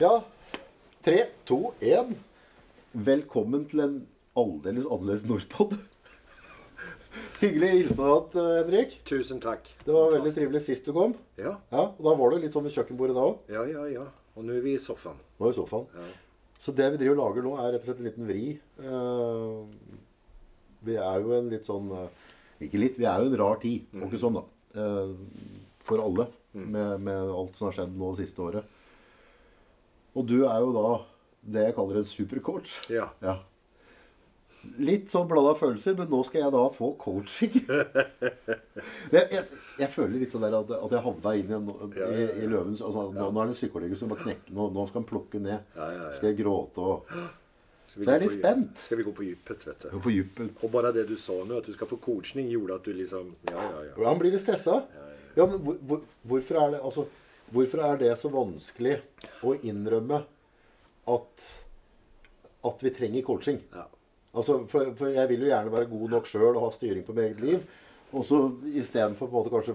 Ja. Tre, to, én. Velkommen til en aldeles annerledes Nordpod. Hyggelig å hilse på deg igjen, Henrik. Tusen takk. Det var veldig trivelig sist du kom. Ja, Ja, og Da var du litt sånn ved kjøkkenbordet da òg. ja, ja. ja. Og nå er vi i sofaen. vi i sofaen. Ja. Så det vi driver og lager nå, er rett og slett en liten vri. Uh, vi er jo en litt sånn uh, Ikke litt, vi er jo en rar tid. Og ikke sånn, da. Uh, for alle. Med, med alt som har skjedd nå det siste året. Og du er jo da det jeg kaller en supercoach. Ja. Ja. Litt sånn blanda følelser, men nå skal jeg da få coaching. jeg, jeg, jeg føler litt sånn der at, at jeg havna inn i, en, Ja, i, ja, i løvens altså, nå, nå er det psykologen som bare knekker nå, nå skal han plukke ned. Ja, ja, ja. Skal jeg gråte og Så jeg er litt spent. Skal vi gå på dypet, vet du. gå på dypet. Og bare det du sa nå, at du skal få coaching, gjorde at du liksom Ja, ja, ja. Han blir litt stressa. Ja, men hvor, hvor, hvorfor, er det, altså, hvorfor er det så vanskelig å innrømme at, at vi trenger coaching? ja. Altså, for, for jeg vil jo gjerne være god nok sjøl og ha styring på mitt eget liv. Og så istedenfor på en måte kanskje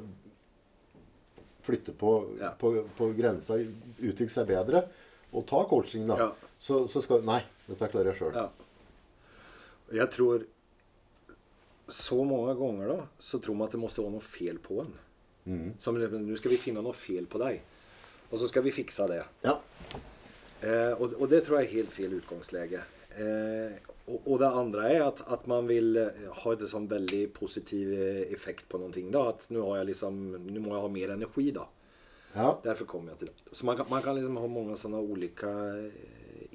flytte på, Ja. på, på grensa, utvikle seg bedre og ta coaching, da. Ja. Så, så skal Nei, dette klarer jeg sjøl. ja. Jeg tror så mange ganger da, så tror man at det må stå noe fel på en. Som Nå skal vi finne noe fel på deg, og så skal vi fikse det. Ja. Eh, og, og, det tror jeg er helt fel utgångsläge. Eh, og, og, det andre er at, at man vill eh, ha et sånn veldig positiv eh, effekt på noe. At nå nu, har jag liksom, nå, må jeg ha mer energi da. ja. Derfor kommer jeg til det. Så man kan, man kan liksom ha mange sånne olika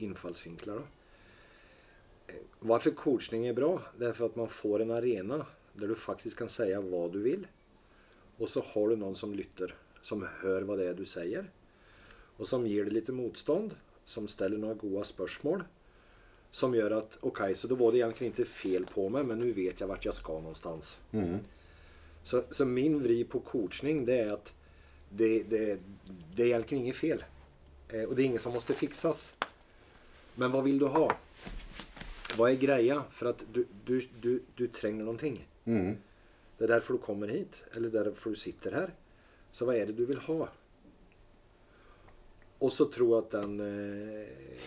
innfallsvinkler. da. Hvorfor coaching er bra? Det er for at man får en arena der du faktisk kan säga hva du vill. Och så har du noen som lytter, som hører hva det er du sier, og som gir deg litt motstånd, som stiller noen gode spørsmål, Som gjør at OK, så da var det egentlig ikke fel på meg, men nå vet jeg vart jeg skal någonstans. Så, så min vri på coaching, det er at det, det, det er egentlig ingen fel. Eh, og det er ingen som måtte fixas. Men hva vil du ha? Hva er greia? For at du, du, du, du trenger noen ting. Mm. Det er derfor du kommer hit. Eller derfor du sitter her. Så hva er det du vil ha? Og så tror at att den eh,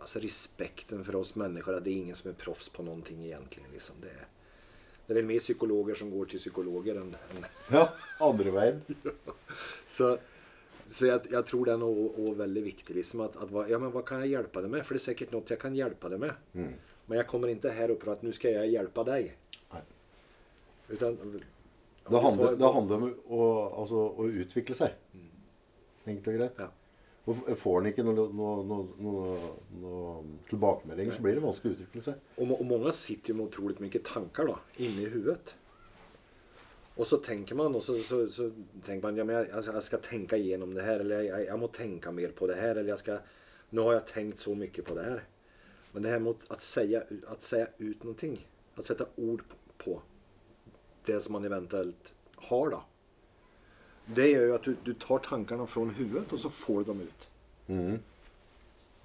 altså respekten for oss mennesker at det er ingen som er proffs på noen ting, egentlig. Liksom. Det, det er vel mer psykologer som går til psykologer enn en. ja. Andre veien. så, så jeg, jeg tror den er også veldig viktig. Liksom, at, at, ja, men hva kan jeg hjelpe deg med? For det er sikkert noe jeg kan hjelpe deg med. Men jeg kommer ikke her opp prater at nå skal jeg hjelpe deg. Utan, Det handler, det handler om å, altså, å utvikle seg. Enkelt og greit. Ja. Og Får en ikke noe, noe, noe, noe, tilbakemeldinger, så blir det vanskelig å utvikle seg. Og, og mange sitter jo med utrolig mye tanker da, inne i huvudet. Og så tenker man, og så, så, så tenker man, ja, men jeg, altså, jeg skal tenke igjennom det her, eller jeg, jeg må tenke mer på det her, eller jeg skal, nå har jeg tenkt så mye på det her. Men det her med å si ut noe, å sette ord på, på det som man eventuelt har da. Det gjør jo at du, du tar tankene fra huet, og så får du dem ut.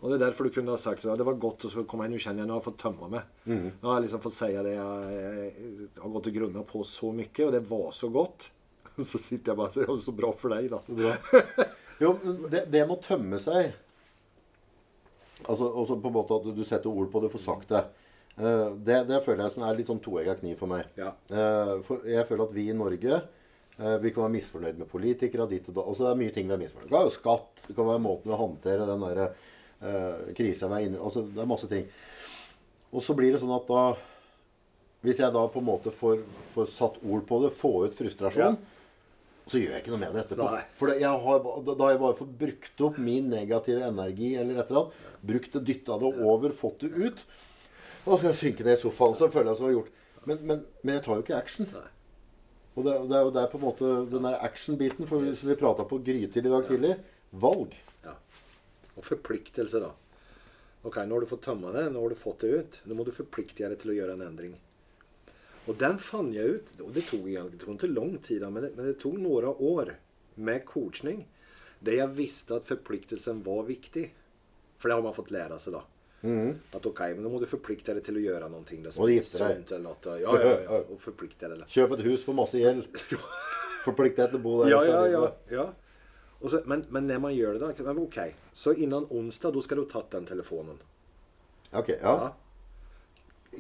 Og det er derfor du kunne ha sagt at det var godt å komme inn, nå kjenner jeg nå har fått tömma mig. Nå har jeg liksom fått si det jeg, jeg, har gått til grunnat på så mye, og det var så godt. Og Så sitter jeg bare og sier så bra for deg, da. Så Bra. Jo, det, det med å tømme seg Altså på en måte at du setter ord på det, får sagt det. Eh, Det, det føler jeg som er litt sånn toegga kniv for meg. Ja. Uh, For jeg føler at vi i Norge uh, vi kan være misfornøyd med politikere. Dit og da. Også det er mye ting vi er misfornøyd med. Det kan være skatt, det kan være måten vi håndterer den der, krisa vi er inne i. Altså, det er masse ting. Og så blir det sånn at da Hvis jeg da på en måte får, får satt ord på det, få ut frustrasjon, så gjør jeg ikke noe med det etterpå. Nei. For det, jeg har, da da har jeg bare fått brukt opp min negative energi eller et eller annet. Brukt det, dytta det over, fått det ut. Og så skal jeg synke ned i sofaen. Så føler jeg som jeg har gjort. Men, men, men jeg tar jo ikke action. Og det, det er jo der på en måte den der action-biten for, som vi prata på Grytid i dag tidlig. Valg. Ja. Og forpliktelse, da. Ok, nå har du fått tømma det, nå har du fått det ut. Nå må du forplikte deg til å gjøre en endring. Og den fant jeg ut, og det tok, egentlig- ikke lang tid, men det, men det tok noen år med coaching. Der jeg visste at forpliktelsen var viktig. For det har man fått lære seg, da. At ok, men nå må du forplikte deg til å gjøre noe. Liksom. er gifte deg. Sånt, eller noe. da. Ja, ja, ja. Og forplikte deg. da. Kjøp et hus for masse gjeld. Forplikt deg til å bo der Ja, ja, ja, så, men, men når man gjør det da okej. Så innan onsdag da skal du ha tatt den telefonen. Ok, ja. Ja.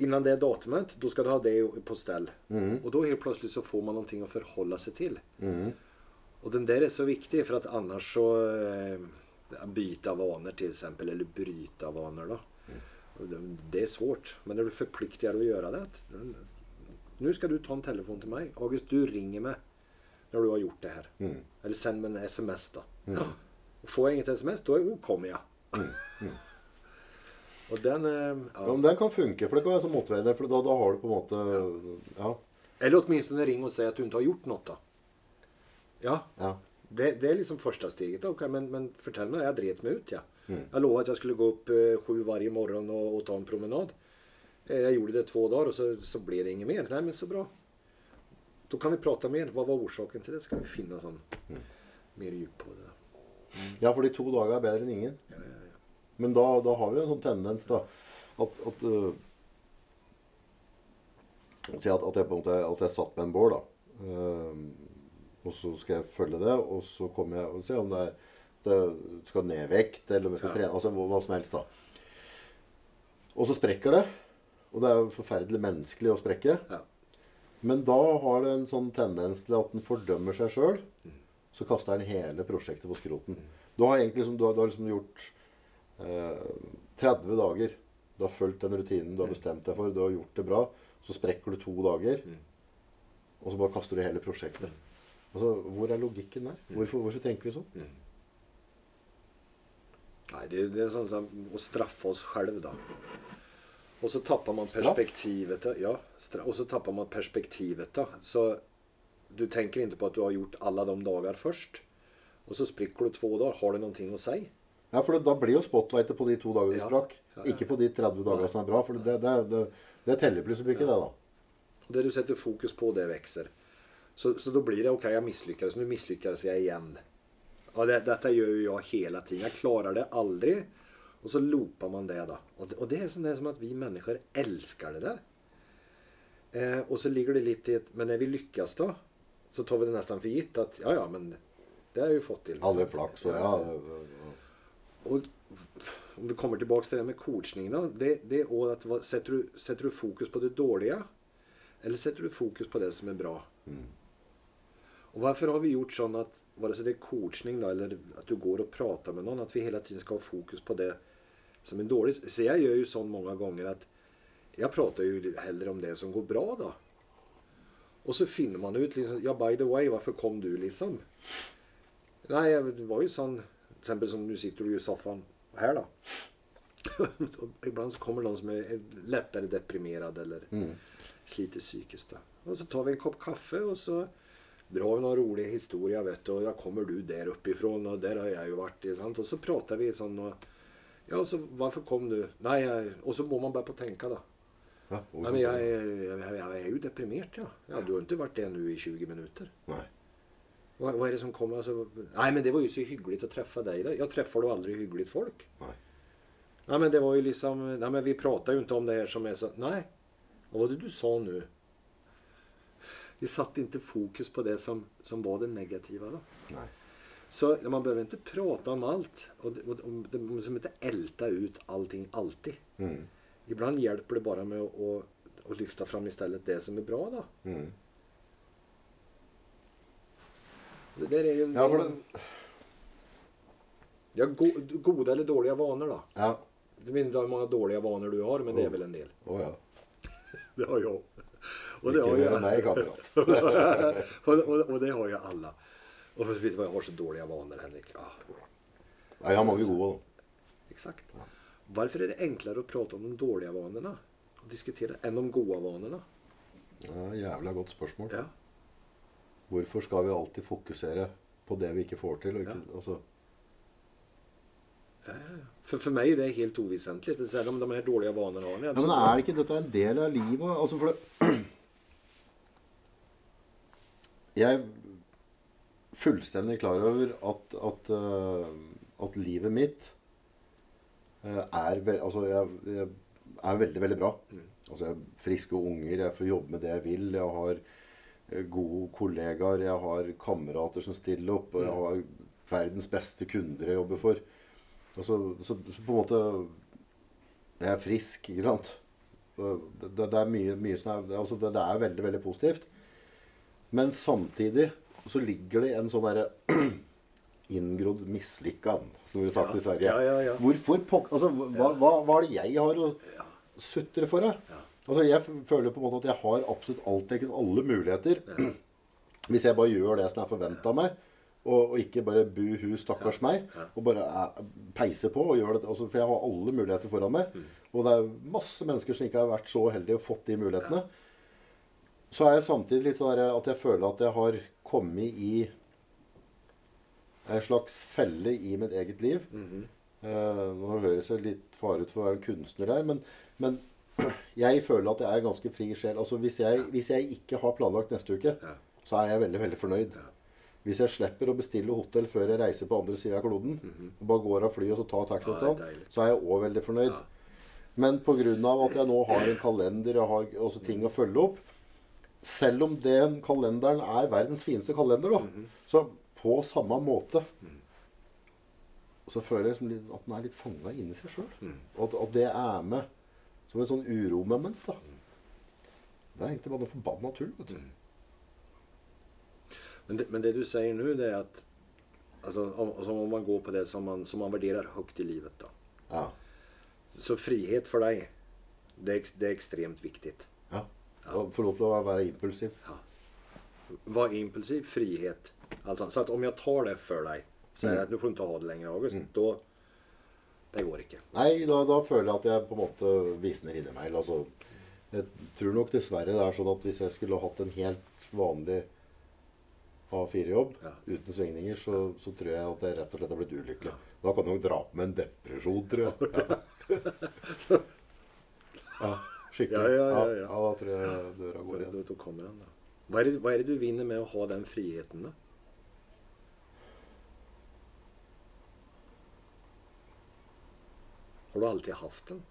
Innan det datumet, da skal du ha det på stell. Mm. Og da helt plutselig så får man noe å forholde seg til. Mm. Og den der er så viktig for at annars så eh, byta vaner til eksempel eller bryte av vaner, Och det- är svårt. Men är du förpliktigad att göra det. Nu ska du ta en telefon till mig. August, du ringer mig när du har gjort det här. Mm. Eller sänd mig en sms då. Mm. får jag inget sms, då kommer jag. Och den... eh, Ja, Ja. Den kan funke, for det kan være som motveier. For da, da har du på en måte Ja. Eller åtminstone ring och säg att du inte har gjort något då. Ja, ja. det, det är liksom första steget. Okay, men, men fortell mig, jag dret mig ut ja. Mm. Jag lovade att jag skulle gå upp eh, sju varje morgon och, och ta en promenad. Eh, jag gjorde det två dagar och så, så blev det inget mer. Nej men så bra. Då kan vi prata mer. Vad var orsaken till det? Så kan vi finne sån Mm. mer djup på det. ja, fordi to dager er bedre enn ingen. Ja, ja, ja. Men da, da har vi en sånn tendens da at, at uh, Si at, at, jeg på en måte at jeg satt med en bål, da. Uh, og så skal jeg følge det, og så kommer jeg og ser om det er det skal ned vekt, eller om jeg skal Ja. trene. Altså hva, hva som helst, da. Og så sprekker det. Og det er jo forferdelig menneskelig å sprekke. Ja. Men da har det en sånn tendens til at den fordømmer seg sjøl. Så kaster den hele prosjektet på skroten. Du har egentlig liksom, du har, du har liksom gjort eh, 30 dager. Du har fulgt den rutinen du har bestemt deg for. Du har gjort det bra. Så sprekker du to dager. Og så bare kaster du hele prosjektet. Altså, Hvor er logikken der? Hvorfor, hvorfor tenker vi sånn? Nej, det, det er sånn som å straffe oss selv, da. Og så tapper man perspektivet. då. Ja, og så tapper man perspektivet da. Så du tenker ikke på at du har gjort alle de dager først. Og så sprikker du to dager. Har du noe å si? Ja, for da blir jo spotlightet på de to dagene du Ja. sprakk. Ja, ja. Ikke på de 30 dagene som er bra. For det, det, det, det teller plutselig ikke, det, da. Och det du setter fokus på, det vokser. Så, så da blir det, OK, jeg mislykkes. Nå mislykkes jeg igen. Ja, det, detta gör ju jag hela tiden. Jag klarar det aldrig. Och så loopar man det då. Och det, och det är som, det är som att vi människor älskar det där. Eh, och så ligger det lite i ett, men när vi lyckas då, så tar vi det nästan för gitt att, ja ja men det har jag ju fått till. Hadde flaks og ja. Och om vi kommer tilbake till det med coachning då. Det, det är också att vad- sätter du, sätter du fokus på det dåliga? Eller sätter du fokus på det som är bra? Och varför har vi gjort sånn att, vare sig det är coachning då, eller att du går och pratar med någon, att vi hela tiden ska ha fokus på det som är dåligt. Så jag gör ju sånt många gånger att jag pratar ju hellre om det som går bra då. Och så finner man ut liksom, ja by the way, varför kom du liksom? Nej, jag- det var ju sån, till exempel som nu sitter du i soffan här då. Så Ibland så kommer någon som är lättare deprimerad eller sliter psykiskt. Då. Och så tar vi en kopp kaffe och så drar vi noen rolig historier, vet du. og da kommer du der oppifra, og der har jeg jo vært. Sant? Og så prater vi sånn og Ja, så hvorfor kom du? Nei, jeg, Og så må man bare på tenke, da. ja Nei, men jeg, jeg, jeg, er jo deprimert, ja. ja. Du har ikke vært det nå i 20 minutter. Nei. Hva, hva, er det som kommer? Altså? Nei, men det var jo så hyggelig å treffe deg. da. Jeg treffer du aldri hyggelige folk. Nei. Nei, men det var jo liksom, Nei, men vi prata jo ikke om det her som er så, Nei. Hva var det du sa nu? Vi satte inte fokus på det som, som var det negativa då. Så man behöver inte prata om allt. Och, och, och det- måste inte älta ut allting alltid. Mm. Ibland hjälper det bara med att, att, att lyfta fram istället det som är bra då. Mm. Det där är ju Ja, for det, Ja, go, goda eller dåliga vanor då? ja. Du vet inte hur många dåliga vanor du har, men det är vel väl en del. Å ja. Det har jag. Och det har ju meg, og, och, och det har jo alle. Och vet du vad jag har så dåliga vanor Henrik? Ja, Nei, jeg har mange gode, da. exakt. Varför är det enklare att prata om de dåliga vanorna och diskutera än de goda vanorna? Ja, jævla godt spørsmål. Ja. Hvorfor skal vi alltid fokusere på det vi ikke får til? Og ikke, altså, För, för mig är det helt oväsentligt. Det om de, här dåliga vanorna har ni. ja, men er det ikke dette en del av livet? Altså, for det Jeg er fullstendig klar over at, at, øh, at livet mitt øh, er, altså, jeg, jeg er veldig, veldig bra. Altså, jeg har friske unger, jeg får jobbe med det jeg vil. Jeg har øh, gode kollegaer, jeg har kamerater som stiller opp. og jeg har verdens beste kunder jeg jobber for. Altså, så, så på en måte Jeg er frisk, ikke sant. Det, det, det er mye, mye som er altså det, det er veldig, veldig positivt. Men samtidig så ligger det en sånn derre inngrodd mislykkan, som blir sagt Ja, i Sverige. ja, ja. Hvorfor. Altså, hva, hva, hva er det jeg har å sutre for? Jeg? Altså, jeg føler på en måte at jeg har absolutt alt jeg kan, alle muligheter. Hvis jeg bare gjør det som er forventa av meg, og, og ikke bare buhu, stakkars meg, og bare peiser peise på og gjør det. Altså, for jeg har alle muligheter foran meg. Mm. Og det er masse mennesker som ikke har vært så heldige og fått de mulighetene. Så er jeg samtidig litt sånn at jeg føler at jeg har kommet i en slags felle i mitt eget liv. Mm -hmm. uh, nå høres jeg litt far ut for å være en kunstner der, men, men jeg føler at jeg er ganske fri sjel. Altså hvis jeg, hvis jeg ikke har planlagt neste uke, Ja. så er jeg veldig, veldig fornøyd. Ja. Hvis jeg slipper å bestille hotell før jeg reiser på andre sida av kloden, og bare går av flyet og så tar. Ja, det deilig. så er jeg òg veldig fornøyd. Ja. Men pga. at jeg nå har en kalender og har også ting å følge opp Selv om den kalenderen er verdens fineste kalender, da, Mhm. så på samme måte så føler jeg liksom at den er litt fanga inni seg sjøl. Mm. Og at, at det er med som et sånn uromoment. da. Det er egentlig bare noe forbanna tull. vet du. Men det, men det du sier nå, det er at altså, om, alltså, om man går på det som man, som man vurderer høyt i livet da. Ja. Så frihet for deg, det ex- det er ekstremt viktigt. Ja. Få lov til å være impulsiv. Var impulsiv, frihet. Alltså, så att om jeg tar det för dig, säger at nå får du ikke ha det lenger, August, då det går ikke. Nei, da, da føler jeg at jeg på en måte visner inni meg. Altså, jeg tror nok dessverre det er sånn at hvis jeg skulle hatt en helt vanlig A4-jobb Ja. uten svingninger, så, så tror jeg at jeg rett og slett har blitt ulykkelig. Da kan du nok dra på med en depresjon, tror jeg. Ja, ja skikkelig. Ja, ja, ja, ja. da tror jeg døra går igjen. då kommer då. Vad är, det, hva er, det du vinner med å ha den friheten da? Har du alltid haft den?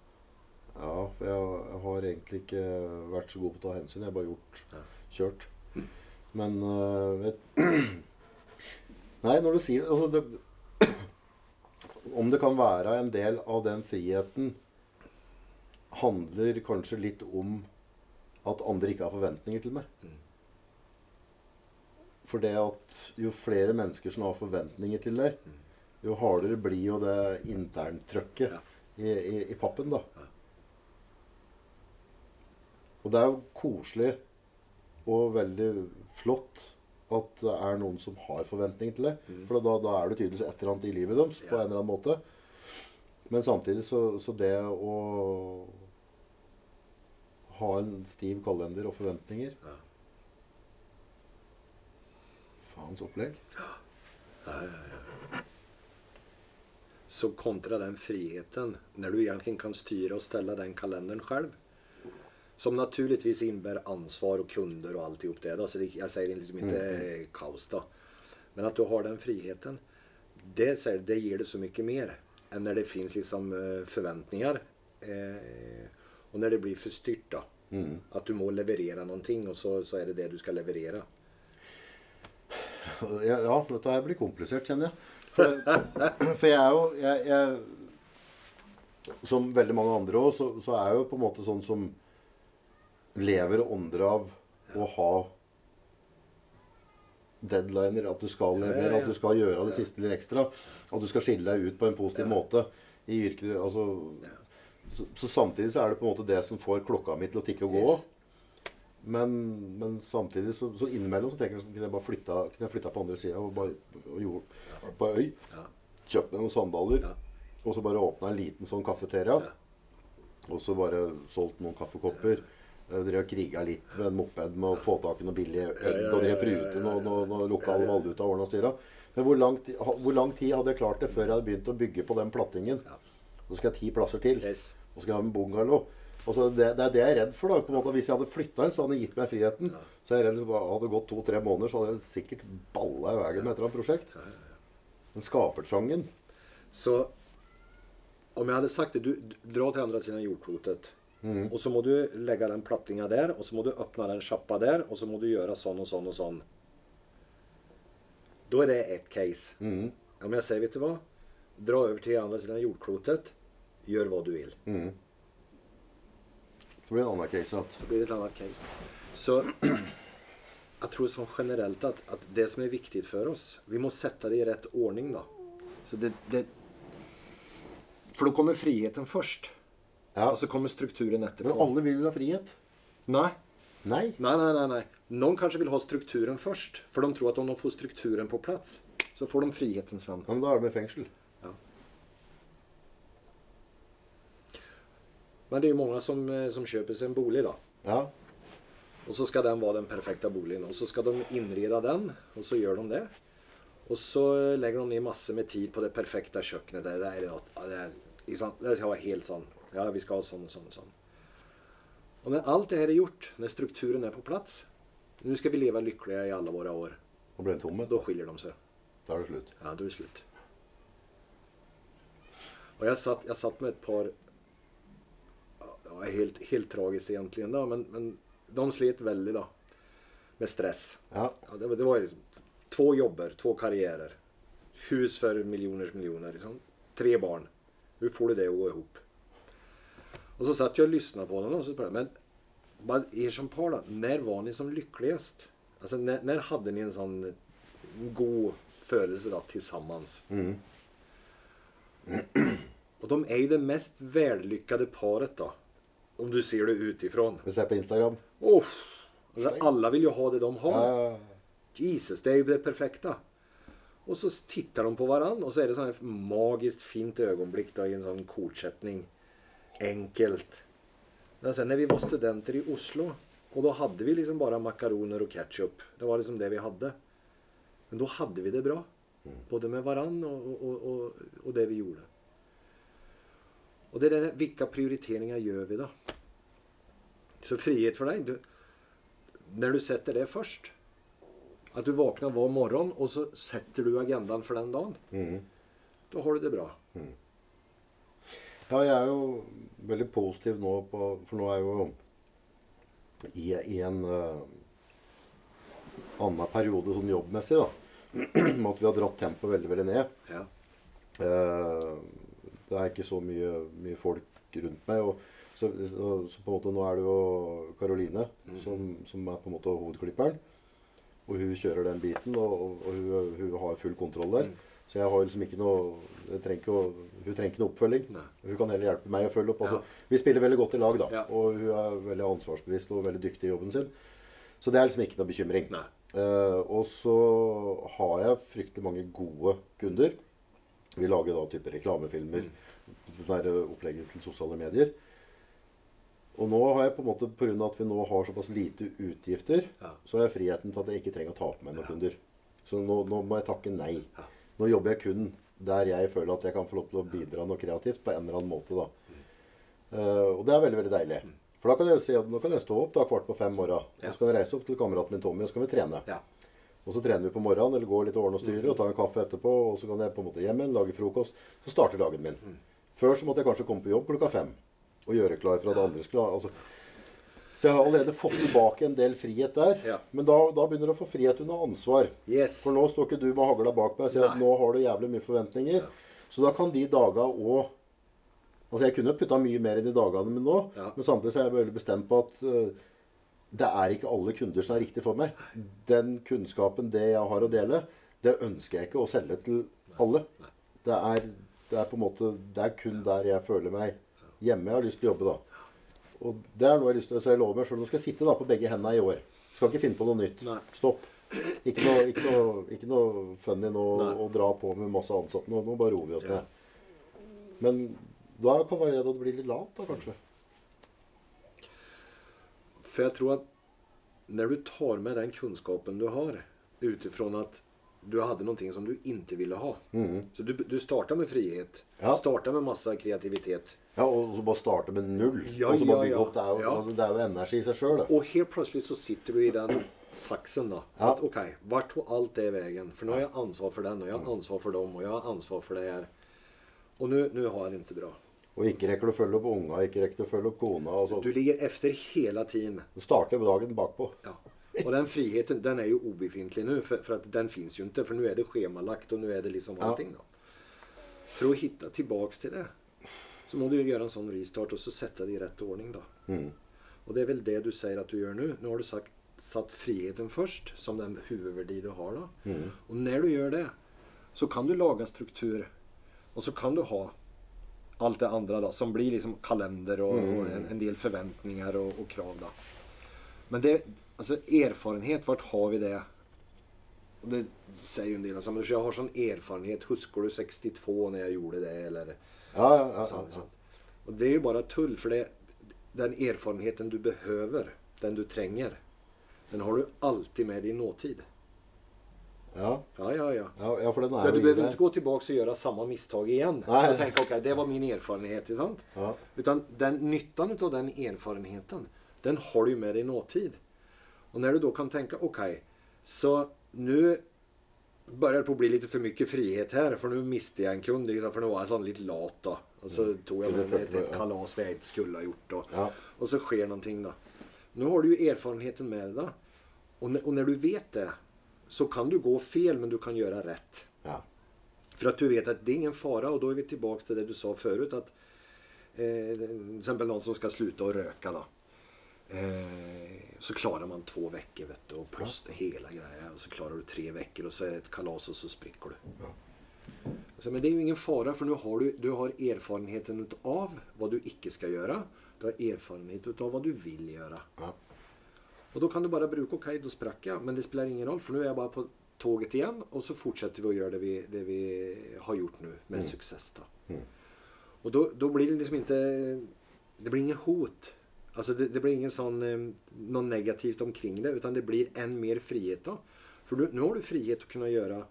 Ja, for jeg, jeg har egentlig ikke vært så god på å ta hensyn. Jeg har bare gjort Ja. kjørt. Men uh, vet, Nei, når du sier altså det, Om det kan være en del av den friheten handler kanskje litt om at andre ikke har forventninger til meg. Mm. For det at jo flere mennesker som har forventninger til deg, jo hardere blir jo det interntrykket i, i, i pappen, da. Ja. Og det er jo koselig og veldig flott at det er noen som har forventninger til deg. For da, da er det tydeligvis et eller annet i livet deres på Mm. En eller annen måte. Men samtidig så, så det å ha en stiv kalender og forventninger Ja. Faens opplegg. Så kontra den friheten, når du egentlig kan styre og stelle den kalenderen selv Som naturligtvis innebär ansvar och kunder och alltihop det. Då. Så det, jag säger liksom inte mm. kaos då. Men att du har den friheten. Det, det ger det så mycket mer. Än när det finns liksom förväntningar. Eh, och när det blir för styrt då. Mm. Att du må leverere någonting og så, så er det det du skal leverere. Ja, ja, dette her blir komplisert, kjenner jeg. For, for jeg er jo jeg, jeg, Som veldig mange andre òg, så, så er jeg jo på en måte sånn som lever og ånder av å ha deadliner. At du skal levere, at du skal gjøre det siste litt ekstra. At du skal skille deg ut på en positiv måte i yrket. Altså, så, så samtidig så er det på en måte det som får klokka mi til å tikke og gå. Yes. Men, men samtidig så, så innimellom så tenker jeg kunne jeg bare flytta, kunne jeg flytta på andre sida og bare og gjorde, på øy. Ja. Kjøpt meg noen sandaler. Ja. Og så bare åpna en liten sånn kafeteria. Ja. Og så bare solgt noen kaffekopper. Drev og kriga litt med en moped med å få tak i noe billig egg og drev prute noen noe, noe, noe lokal valuta og ordna styra. Men hvor lang, hvor lang tid hadde jeg klart det før jeg hadde begynt å bygge på den plattingen? Nå skal jeg ti plasser til. Yes. Og så skal jeg ha en bungalow. Altså det, det er det jeg er redd for. da, på en måte. Hvis jeg hadde flytta inn, så hadde han gitt meg friheten. Ja. Så jeg er redd for at hadde gått to-tre måneder, så hadde jeg sikkert balla i veien med et eller annet prosjekt. Men skapertrangen Så om jeg hadde sagt det, du, du til andre siden av jordklotet. Mm. Og så må du legge den plattinga der, og så må du åpne den sjappa der, og så må du gjøre sånn og sånn og sånn. Da er det ett case. Mm. Om jeg sier, vet du hva Dra over til andre siden av jordklotet. Gör hva du vil. Mm. Så blir det en annen case at Så blir det et annet case. Så jeg tror som generelt at, at, det som er viktig for oss, vi må sette det i rett ordning da. Så det, det, For da kommer friheten først. Ja. Og så kommer strukturen etterpå. Men alle vil ha frihet. Nei. Nei. Nei, nei, nei, nei. Noen kanskje vil ha strukturen først, for de tror at om de får strukturen på plass, så får de friheten sen. Ja, men da er det med fengsel. Men det är ju många som, eh, som köper sig en bolig då. Ja. Och så ska den vara den perfekta boligen. Och så ska de inreda den. Och så gör de det. Och så eh, lägger de ner massor med tid på det perfekta kjøkkenet. Det det, är det, är, liksom, det ska vara helt sånn. Ja, vi skal ha sånn og sånn og sånn. Og når alt det her er gjort, når strukturen er på plass Nu skal vi leve lykkelige i alle våre år. Og blir tomme? Da skiller skiljer de seg. Da er det slutt. Ja, da er det slutt. Og jeg satt, jeg satt med et par, ja, helt, helt tragiskt egentligen Da. men, men de slet väldigt då. Med stress. Ja. Ja, det, det var liksom två jobber, två karriärer. Hus för miljoners miljoner. Liksom. Tre barn. Hur får du det att gå ihop? Och så satt jag och lyssnade på dem och så men er som par då, när var ni som lyckligast? Alltså när, när hade ni en sån god følelse da, tillsammans? Mm. Och de är ju det mest vällyckade paret då. Om du ser det utifrån. Vi ser på Instagram. Oh, alltså alla vill ju ha det de har. Ja. Jesus, det är ju det perfekta. Och så tittar de på hverandre, och så är det sånn här magiskt fint ögonblick då i en sån kortsättning. Enkelt. Men sen när vi var studenter i Oslo och då hade vi liksom bara makaroner och ketchup. Det var liksom det vi hade. Men då hade vi det bra. Både med hverandre och, och, och, och det vi gjorde. Och det där, vilka prioriteringar gör vi då? Så frihet för dig. Du, när du sätter det först. Att du vaknar var morgon och så sätter du agendan för den dagen. Mm. Da har du det bra. Ja, jeg er jo veldig positiv nå på For nå er jeg jo i, i en uh, annen periode sånn jobbmessig, da. Med at vi har dratt tempoet veldig, veldig ned. Ja. Eh, det er ikke så mye, mye folk rundt meg. Og så, så, så på en måte nå er det jo Karoline som, som er på en måte hovedklipperen. Og hun kjører den biten, og, og, og hun, hun har full kontroll der. Så jeg har liksom ikke noe trenger ikke, å- Hun trenger ikke noe oppfølging. Nei. Hun kan heller hjelpe meg å følge opp. Altså, Ja. Vi spiller veldig godt i lag, da. Ja. Og hun er veldig ansvarsbevisst og veldig dyktig i jobben sin. Så det er liksom ikke noe bekymring. Eh, og så har jeg fryktelig mange gode kunder. Vi lager da type reklamefilmer. Det der opplegget til sosiale medier. Og nå har jeg på en måte, pga. at vi nå har såpass lite utgifter, Ja. så har jeg friheten til at jeg ikke trenger å ta på meg noen kunder. Så nå, nå må jeg takke nei. Ja. Nå jobber jeg kun der jeg føler at jeg kan få lov til å bidra noe kreativt på en eller annen måte. da. Eh, og det er veldig veldig deilig. For da kan jeg si at nå kan jeg stå opp da kvart på fem morgen. Ja. Og så kan jeg reise opp til kameraten min Tommy og så kan vi trene. Ja. Og så trener vi på morgenen eller går litt og ordner og styrer og tar en kaffe etterpå. Og så kan jeg på en måte hjem igjen, lage frokost. Så starter dagen min. Før så måtte jeg kanskje komme på jobb klokka fem og gjøre klar for at andre skulle altså. Så jeg har allerede fått tilbake en del frihet der. Ja. Men da, da begynner du å få frihet under ansvar. Yes. For nå står ikke du med hagla bak meg og sier at nå har du jævlig mye forventninger. Så da kan de daga òg Altså jeg kunne putta mye mer i de dagene mine nå, Ja. men samtidig så er jeg veldig bestemt på at eh, det er ikke alle kunder som er riktig for meg. Den kunnskapen, det jeg har å dele, det ønsker jeg ikke å selge til alle. Det er, det er på en måte Det er kun der jeg føler meg hjemme. Jeg har lyst til å jobbe da. Og det er noe jeg har lyst til, å si lov med, sjøl nå skal sitte da på begge hendene i år. Skal ikke finne på noe nytt. Stopp. Ikke noe, ikke noe, ikke noe funny nå å dra på med masse ansatte. Nå, nå bare roer vi oss ned. Men da kan det være redd at det blir litt lavt, da kanskje. För jeg tror at når du tar med den kunnskapen du har utifrån at du hadde noe som du ikke ville ha. Mhm. Så du, du starta med frihet. Ja. Starta med masse kreativitet. Ja, Og så bare starte med null. Ja, og så bare bygge ja. opp. Det er jo, Ja. altså, det er jo energi i seg sjøl, Og helt plutselig så sitter du i den saksen. da. Ja. Att okej, vart alt allt det veien? For nå har jeg ansvar for den og jeg har ansvar for dem og jeg har ansvar for det her. Og nu, nu har jeg det ikke bra. Og ikke rekker du å følge opp unga, ikke rekker du å følge opp kona. Altså, Du ligger efter hele tiden. du starter dagen bakpå. Ja. Og den friheten den er jo obefintlig nå, for, for att den fins jo ikke. For nå er det skjemalagt, og nå er det liksom allting Ja. For å finne tilbake til det så må du gjøre en sånn restart og så sette det i rett ordning da. Mm. Og det er vel det du sier at du gjør nå. Nå har du sagt, satt friheten først, som den hovedverdi du har da. Mm. Og når du gjør det så kan du lage struktur og så kan du ha allt det andre da, som blir liksom kalender og, Mm. og en, en del forventninger og, og, krav da. Men det, altså erfarenhet, hvor har vi det? Og det sier jo en del, alltså, men jeg har sånn erfarenhet, Husker du 62 når jeg gjorde det eller Ja, ja, ja, sant, ja. Og det er jo bare tull for det, den erfarenheten du behøver, den du trenger, den har du alltid med i nåtid. Ja. Ja, ja, ja. ja, ja for den er du jo ikke behöver inte gå tillbaka och göra samma misstag igen. Nej. För att tänka, det var min erfarenhet, sant? Ja. Utan den nyttan av den erfarenheten, den har du med dig i nåtid. Och när du då kan tänka, okej, så nu börjar det på att bli lite för mycket frihet här, för nu miste jag en kund, liksom, för nu var jag sån lite lat då. Och så tog jag med mig för- ett, ett kalas där jag inte skulle ha gjort då. Ja. Och så sker någonting då. Nu har du ju erfarenheten med dig då. Och, när- och när du vet det, så kan du gå fel, men du kan gjøre rett. ja. För att du vet att det är ingen fara och då är vi tilbake till det du sa förut att eh, till exempel någon som ska sluta att röka då. Eh, så klarar man två veckor vet du, och plus det hela grejen. Och så klarar du tre veckor och så är det ett kalas och så spricker du. Ja. Så, men det är ju ingen fara för nu har du, du har erfarenheten av vad du ikke ska göra. Du har erfarenhet av vad du vill göra. Ja. Och då kan du bara bruka, okej då sprack jag. Men det spelar ingen roll för nu är jag bara på tåget igjen, og så fortsetter vi å gjøre det vi, det vi har gjort nå, med Mm. suksess. da. Mm. Og då, då blir det liksom ikke det blir ingen hot. Altså det, det blir ingen sånn noe negativt omkring det utan det blir en mer frihet da. For du, nå har du frihet å kunne gjøre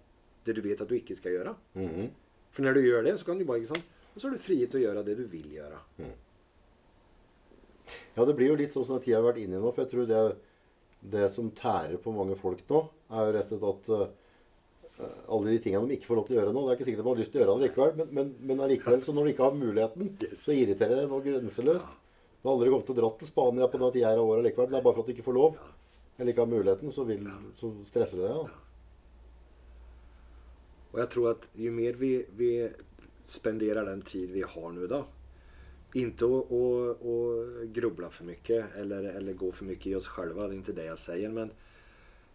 det du vet at du ikke skal gjøre. Mhm. For når du gjør det så kan du bare ikke sånn, Og så har du frihet å gjøre det du vil gjøre. Ja, det blir jo litt sånn som den tida vi har vært inne i nå. For jeg tror det, det som tærer på mange folk nå, er jo rett og slett at eh, alle de tingene de ikke får lov til å gjøre nå. Det er ikke sikkert de har lyst til å gjøre det likevel, men, men, men allikevel, så når de ikke har muligheten, så irriterer det noe grenseløst. Du har aldri kommet til å dra til Spania på denne tida av året likevel. men Det er bare for at du ikke får lov. Eller ikke har muligheten, så, vil, så stresser det deg. Ja. Og jeg tror at jo mer vi, vi spenderer den tid vi har nå, då. Inte att att- att grubbla för mycket eller, eller gå för mycket i oss själva, det är inte det jag säger. Men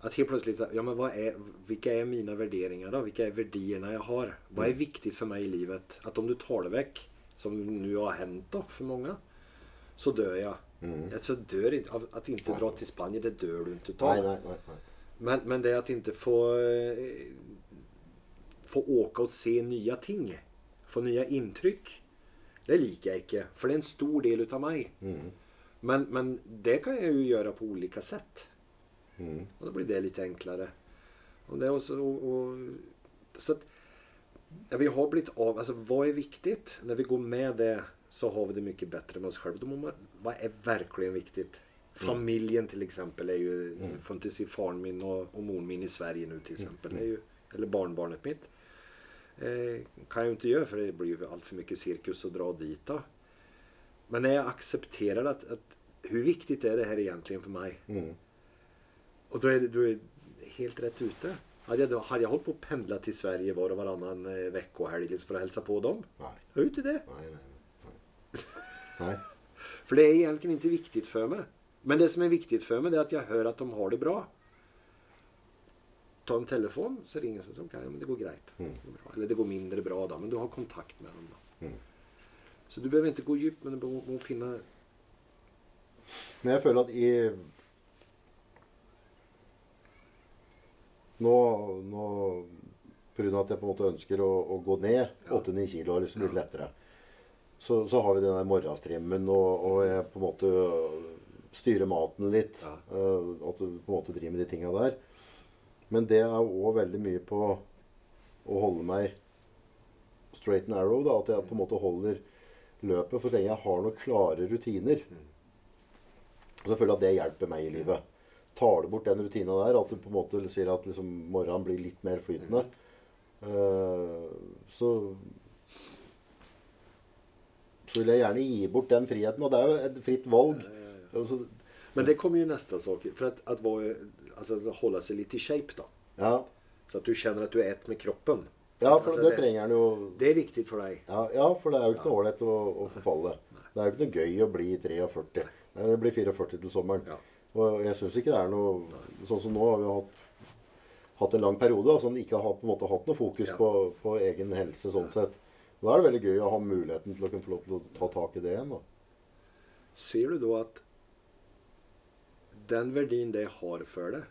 att helt plötsligt, ja men vad är, vilka är mina värderingar då? Vilka är värderingarna jag har? Vad är viktigt för mig i livet? Att om du tar det väck, som nu har hänt då för många, så dör jag. Mm. Alltså dör inte, av att inte dra till Spanien, det dör du inte av. Nei, nei. nei. Men, men det att inte få, få åka och se nya ting, få nya intryck, det liker jeg ikke, for det er en stor del av meg. Mm. Men, men det kan jeg jo gjøre på olika sätt. Mm. Og da blir det litt enklere. Og det er også, og, og, så at, vi har blitt av, altså, Hva er viktig? Når vi går med det så har vi det mye bedre med oss selv. Hva er man, viktig? är verkligen viktigt? Familjen til eksempel, er jo får inte se faren min og, og, moren min i Sverige nå, til eksempel. Det är eller barnbarnet mitt. Eh, kan jag ju inte göra för det blir ju allt för mycket cirkus att dra dit då. Men när jag accepterar att, att hur viktigt är det här egentligen för mig? Mm. Och då är du helt rätt ute. Hade jag, då, hade jag hållit på att pendla till Sverige var och varannan veckohelg liksom för att hälsa på dem? Nei. Jag inte det. Nei, nei, nei. nei. För det är egentligen inte viktigt för mig. Men det som är viktigt för mig det är att jag hör att de har det bra. Ta en telefon så ringer jeg så ok, men det går greit. Mm. Det. Eller det går mindre bra da, men du har kontakt med dem. da. Mm. Så du behøver ikke gå djupt, men du må finne... Men jeg føler at i Nå, nå Pga. at jeg på en måte ønsker å, å gå ned 8-9 kilo og har lyst til å bli litt lettere, så, så har vi den der morgenstrimmen, og, og jeg på en måte styrer maten litt. Ja. eh, at du på en måte driver med de tinga der. Men det er òg veldig mye på å holde meg straight and arrow. da, At jeg på en måte holder løpet. For så lenge jeg har noen klare rutiner, Og så føler jeg at det hjelper meg i livet. Tar du bort den rutina der, at du på en måte sier at liksom morgenen blir litt mer flytende, uh, så så vil jeg gjerne gi bort den friheten. Og det er jo et fritt valg. Altså, Men det kommer ju nästa sak. För att, att vara, alltså, holde seg litt i shape da. Ja, Så at du kjenner at du er ett med kroppen. ja for Altså, det det- trenger han jo Det er viktig for deg. ja, ja, for det er jo ikke noe ålreit å, å forfalle. Det er jo ikke noe gøy å bli 43. Nei, det blir 44 til sommeren. Ja. Og jeg syns ikke det er noe Sånn som nå har vi hatt, hatt en lang periode altså ikke har på en måte hatt noe fokus Ja. på, på egen helse sånn sett. Da er det veldig gøy å ha muligheten til å kunne få lov til å ta tak i det igjen. da. Ser du da att den verdien det har for deg,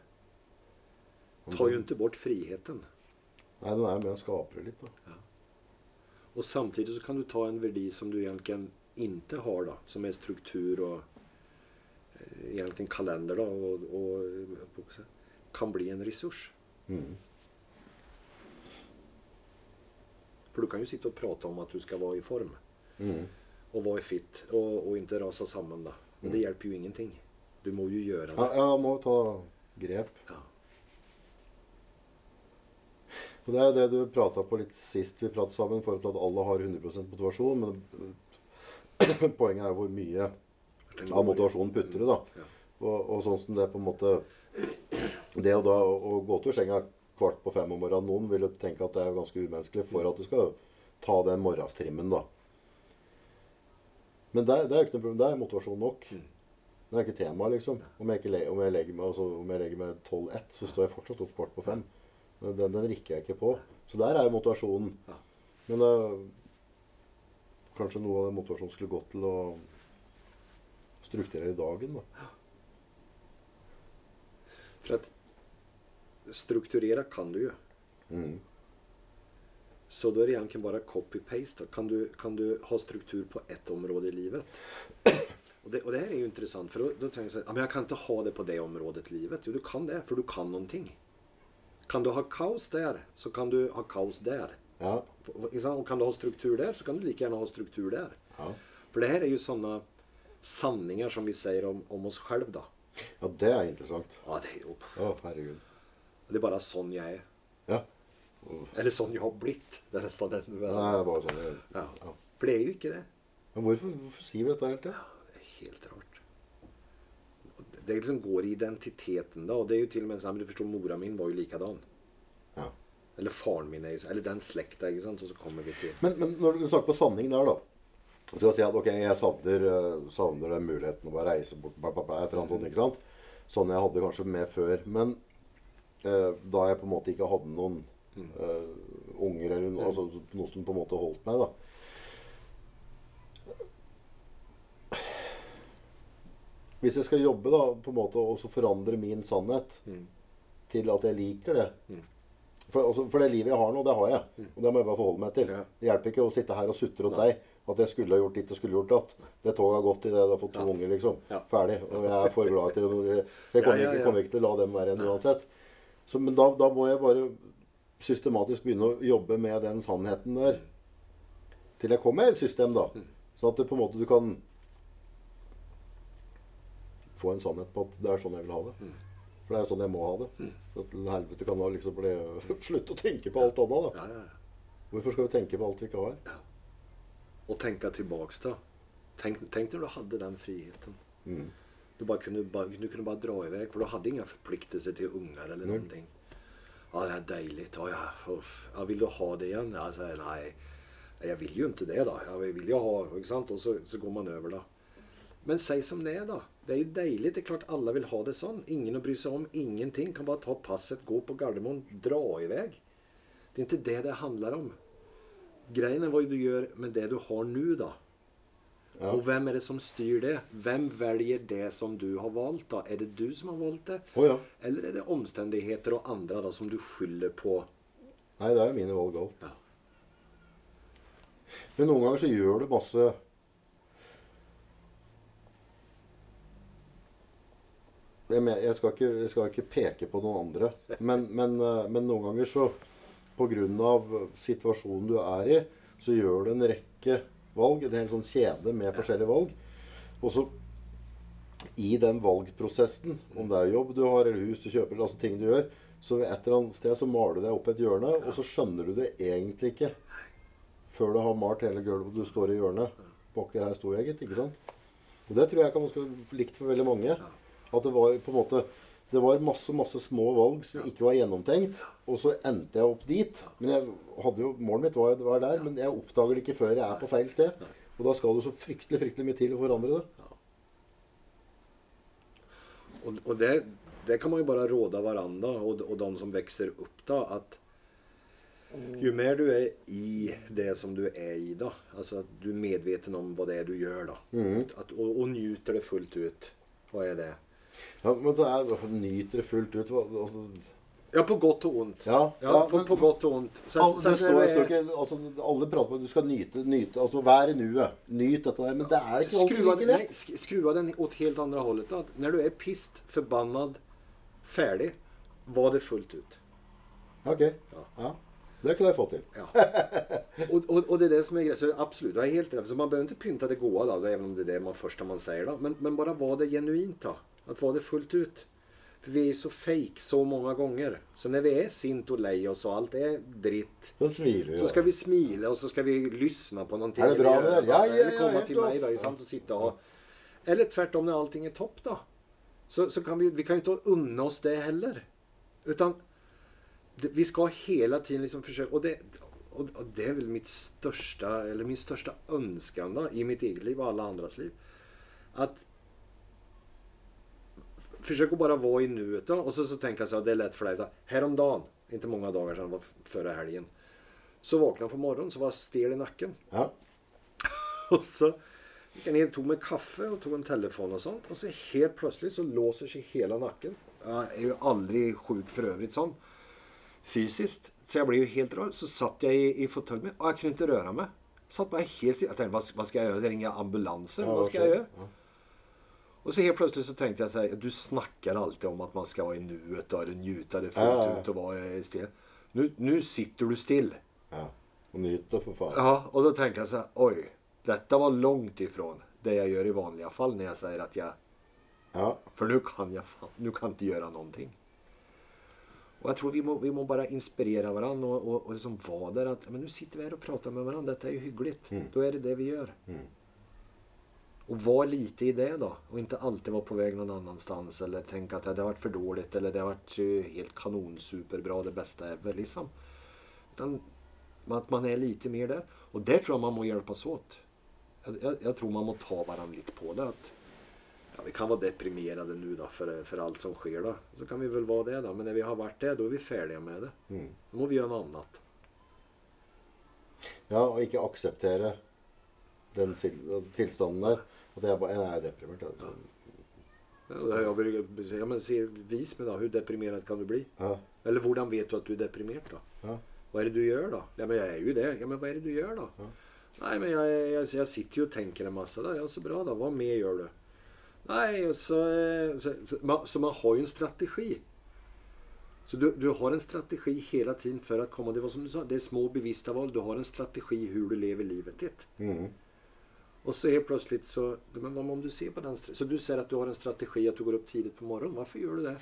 tar jo ikke bort friheten. Nei, den er med å skape det litt. da. Ja. Og samtidig så kan du ta en verdi som du egentlig ikke har da, som er struktur og egentlig en kalender da, og, og, kan bli en ressurs. Mm. For du kan jo sitte og prate om at du skal være i form Mm. og være fit og, og ikke rase sammen, da. Men det hjelper jo ingenting. Du må jo gjøre det. ja, må ta grep. Ja. Og Det er det du prata på litt sist vi pratet sammen, i forhold til at alle har 100 motivasjon. Men poenget er hvor mye av motivasjonen putter du, da. Ja. Og, og sånn som det på en måte Det å da å gå til senga kvart på fem om morgenen Noen vil jo tenke at det er ganske umenneskelig for at du skal ta den morgenstrimmen, da. Men det, det er jo ikke noe problem. Det er motivasjon nok. Mm. Det er ikke tema, liksom. Om jeg, ikke om jeg legger meg, altså, om jeg legger meg 12-1, så står jeg fortsatt opp kvart på fem. Den, den, den rikker jeg ikke på. Så der er jo motivasjonen. Men uh, kanskje noe av den motivasjonen skulle gått til å strukturere dagen, da. For at strukturere kan du jo. Mm. Så da er det egentlig bare copy-paste. Kan kan du ha struktur på ett område i livet? Och det, och det här är ju intressant för då, då tänker jag så här, ja, men jag kan inte ha det på det området i livet. Jo, du kan det, för du kan någonting. Kan du ha kaos där, så kan du ha kaos där. Ja. Ikke? Och kan du ha struktur där, så kan du lika gärna ha struktur där. ja. För det här är ju sådana sanningar som vi säger om, om oss själva då. Ja, det er interessant. Ja, det är ju, Å, herregud. det är bara sån jag är. Ja. Eller sånn jeg har blitt. Det er nesten det Nei, Det er bare sånn jeg- Ja. Ja. For det er jo ikke det. Men hvorfor, hvorfor sier vi dette hele tida? Är helt rart. Det liksom går i identiteten da. Og det er jo til og med sånn, men du forstår, mora min var jo likadan. Ja. Eller faren min eller den slekta. ikke sant? Og så kommer vi til Men, men når du snakker på sanning der, da. Så skal jeg si at ok, jeg savner, eh, savner den muligheten å bare reise bort bla, bla, bla, et eller annet sånt, ikke sant? Sånn jeg hadde kanskje med før. Men eh, da jeg på en måte ikke hadde noen eh, unger eller noe, altså, noe som på en måte holdt meg, da. Hvis jeg skal jobbe da, på en måte og forandre min sannhet Mm. til at jeg liker det Mm. for, altså, for det livet jeg har nå, det har jeg. Og det må jeg bare forholde meg til. Ja. Det hjelper ikke å sitte her og sutre åt deg at jeg skulle ha gjort ditt og skulle gjort datt. Det toget har gått i det. du har fått to Ja. unger, liksom. Ja. Ferdig. Og jeg er for glad til det. Så jeg kommer, Ikke, kommer ikke til å la dem være igjen uansett. Så, men da, da må jeg bare systematisk begynne å jobbe med den sannheten der. Til jeg kommer i et system, da. Mm. Sånn at det på en måte du kan få en sannhet på at det er sånn jeg vil ha det. Mm. For det er sånn jeg må ha det. Så at til helvete kan da liksom bli Slutt å tenke på alt annet, da. Ja, ja, ja. Hvorfor skal vi tenke på alt vi ikke har? Og tenke tilbake til Tenk, tenk når du hadde den friheten. Mm. Du, kunne, du kunne, bare dra i vei, for du hadde ingen forpliktelser til unger eller noen ting. Ja, det er deilig. Å, ja, ja, vil du ha det igjen? Ja, så, nei, jeg vil jo ikke det da. Jeg vil jo ha, ikke sant? Og så, så går man over, da. Men si som det er, då. Det er jo deilig. Det er klart alle vil ha det sånn. Ingen å bry seg om. Ingenting. Kan bare ta passet, gå på Gardermoen, dra i vei. Det er ikke det det handler om. Greien er hva du gjør med det du har nå, da. Ja. Og hvem er det som styr det? Hvem velger det som du har valgt? da? Er det du som har valgt det? Oh, ja. Eller er det omstendigheter og andre da, som du skylder på? Nei, det er jo mine valg alt. Ja. Men noen ganger så gjør du masse Jeg, jeg, skal ikke, jeg skal ikke peke på noen andre, men, men, eh, men noen ganger så Pga. situasjonen du er i, så gjør du en rekke valg. En hel sånn kjede med forskjellige valg. Og så i den valgprosessen, om det er jobb du har, eller hus du kjøper, eller altså ting du gjør, så ved et eller annet sted så maler du deg opp et hjørne, og så skjønner du det egentlig ikke før du har malt hele gulvet og du står i hjørnet. Pokker, her sto jeg, gitt. Ikke sant? Og det tror jeg kan være likt for veldig mange. At det var på en måte Det var masse masse små valg som ikke var gjennomtenkt. Og så endte jeg opp dit. Men jeg hadde jo, Målet mitt var, var der, men jeg oppdager det ikke før jeg er på feil sted. Og da skal det så fryktelig fryktelig mye til å forandre det. Og, og det, det kan man jo bare råde hverandre og, og de som vokser opp, da, at jo mer du er i det som du er i da, altså at du er medveten om hva det er du gjør, da, at, og, og njuter det fullt ut. Hva er det? Ja, men det er, Nyter det fullt ut. Altså, Ja, på godt og vondt. Ja, ja, ja, på, men- på godt og vondt. Så Alle, så det står, det står ikke, altså, alle prater om at du skal nyte, nyte altså Vær i nuet. Nyt dette der. Men det er ikke alltid Skruva, like lett. skru av den åt helt andre holdet. At når du er pist, förbannad, ferdig, var det fullt ut. Ok. Ja. Det kunne jeg fått til. Ja. Og, og, og, det er det som er greit. Så absolutt, har helt. Så man bør ikke pynte det gode, da, även om det er det man først man sier. da. Men, men bare var det genuint då. Att vara det fullt ut. För vi är så fake så många gånger. Så när vi är sint och lej oss så, allt är dritt. Så smiler. Så ska vi smile och så ska vi lyssna på någonting. Är det bra med det? Ja, ja, ja, Eller ja, komma helt till mig då, i samt och sitta och... Eller tvärtom när allting är topp då. Så, så kan vi, vi kan ju inte unna oss det heller. Utan det, vi ska hela tiden liksom försöka... Och det, och, och det är väl mitt största, eller min största önskan då, i mitt eget liv och alla andras liv. Att försöka bara vara i nuet. Och så, så tänker jag så här, det är lätt för dig. så här, Häromdagen, inte många dagar sedan, var förra helgen. Så vaknade jag på morgonen så var jag stel i nacken. Ja. Och så gick jag ner, tog mig kaffe och tog en telefon och sånt. Och så helt plötsligt så låser sig hela nacken. Jag är ju aldrig sjuk för övrigt sånt. Fysiskt. Så jag blev ju helt rörd. Så satt jag i, i fåtöljen och jag kunde inte röra mig. Satt bara helt still. Jag tänkte, vad, vad ska jag göra? Ringa ambulansen? Ja, vad ska jag göra? Ja. Och så helt plötsligt så tänkte jag så här, du snackar alltid om att man ska vara i nuet och njuta det fullt Ja, ut och vara i still. Nu, nu sitter du still. ja. Og nyter for faen. Ja, och då tänkte jag så här, oj, detta var långt ifrån det jag gör i vanliga fall när jag säger att jag, Ja. för nu kan jag fan, nu kan jag inte göra någonting. Och jag tror vi må, vi må bara inspirera varandra och, och, och liksom vara där att, men nu sitter vi här och pratar med varandra, detta är ju hyggligt. Mm. Då är det det vi gör. Mm. Och var lite i det då. Och inte alltid vara på väg någon annanstans eller tänka att det har varit för dåligt eller det har varit eh, helt kanonsuperbra, det bästa ever liksom. Utan att man är lite mer där. Och det tror jag man må hjälpas åt. Jag, jag, jag tror man må ta varandra lite på det. Att, ja, vi kan vara deprimerade nu då för, för allt som sker då. Så kan vi väl vara det då. Men när vi har varit det, då är vi färdiga med det. Mm. Då må vi göra något annat. ja, og ikke akseptere den tilstanden der. At jeg bare jeg er deprimert. Altså. Ja, jeg brukar ja, men si, vis meg, da. Hvor deprimert kan du bli? Ja. Eller hvordan vet du at du er deprimert? da? Ja. Hva er det du gjør, da? Ja men jeg er jo det. Ja men hva er det du gjør, da? Ja. Nej men jeg, jeg, jeg, sitter jo og tenker en masse. da. Ja så bra da. Hva mer gjør du? Nei, så, så, så, man, så man har jo en strategi. Så du, du har en strategi hele tiden for å komme til hva som du sa, det er små bevisste valg. Du har en strategi hvordan du lever livet ditt. Mm. Och så helt plötsligt så, men vad om du ser på den, så du säger att du har en strategi att du går upp tidigt på morgonen. Varför gör du det?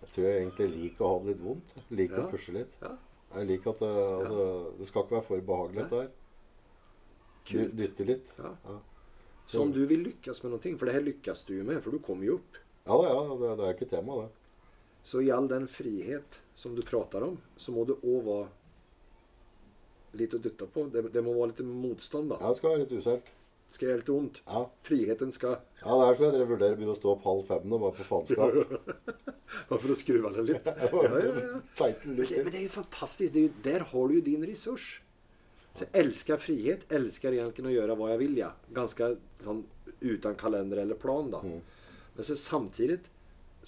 Jeg tror jeg egentlig liker å ha det litt vondt. Liker Ja. å pushe litt. Ja, Jeg liker at det, altså, det skal ikke være for behagelig, dette her. Dy- Dytte litt. Ja. Ja. Så om du vil lykkes med noe, for det her lykkes du med, for du kommer jo opp. Ja ja. Det, det er ikke tema, det. Så i all den frihet som du pratar om, så må det òg være litt å dytte på. Det, det må være litt motstand, da. Ja, det skal være litt uskjelt. Det skal gjøre litt vondt. Ja. Friheten skal ja, det er så dere vurderer å begynne å stå opp halv fem nå, bare på faenskap. bare for å skru av det litt. Ja, ja, ja. Tighten Men det, er jo fantastisk. Det är ju, där har du jo din ressurs. Så jeg elsker frihet, Elsker egentlig å gjøre hva jeg vil, Ja. Ganske sånn uten kalender eller plan. da. Mm. Men så samtidigt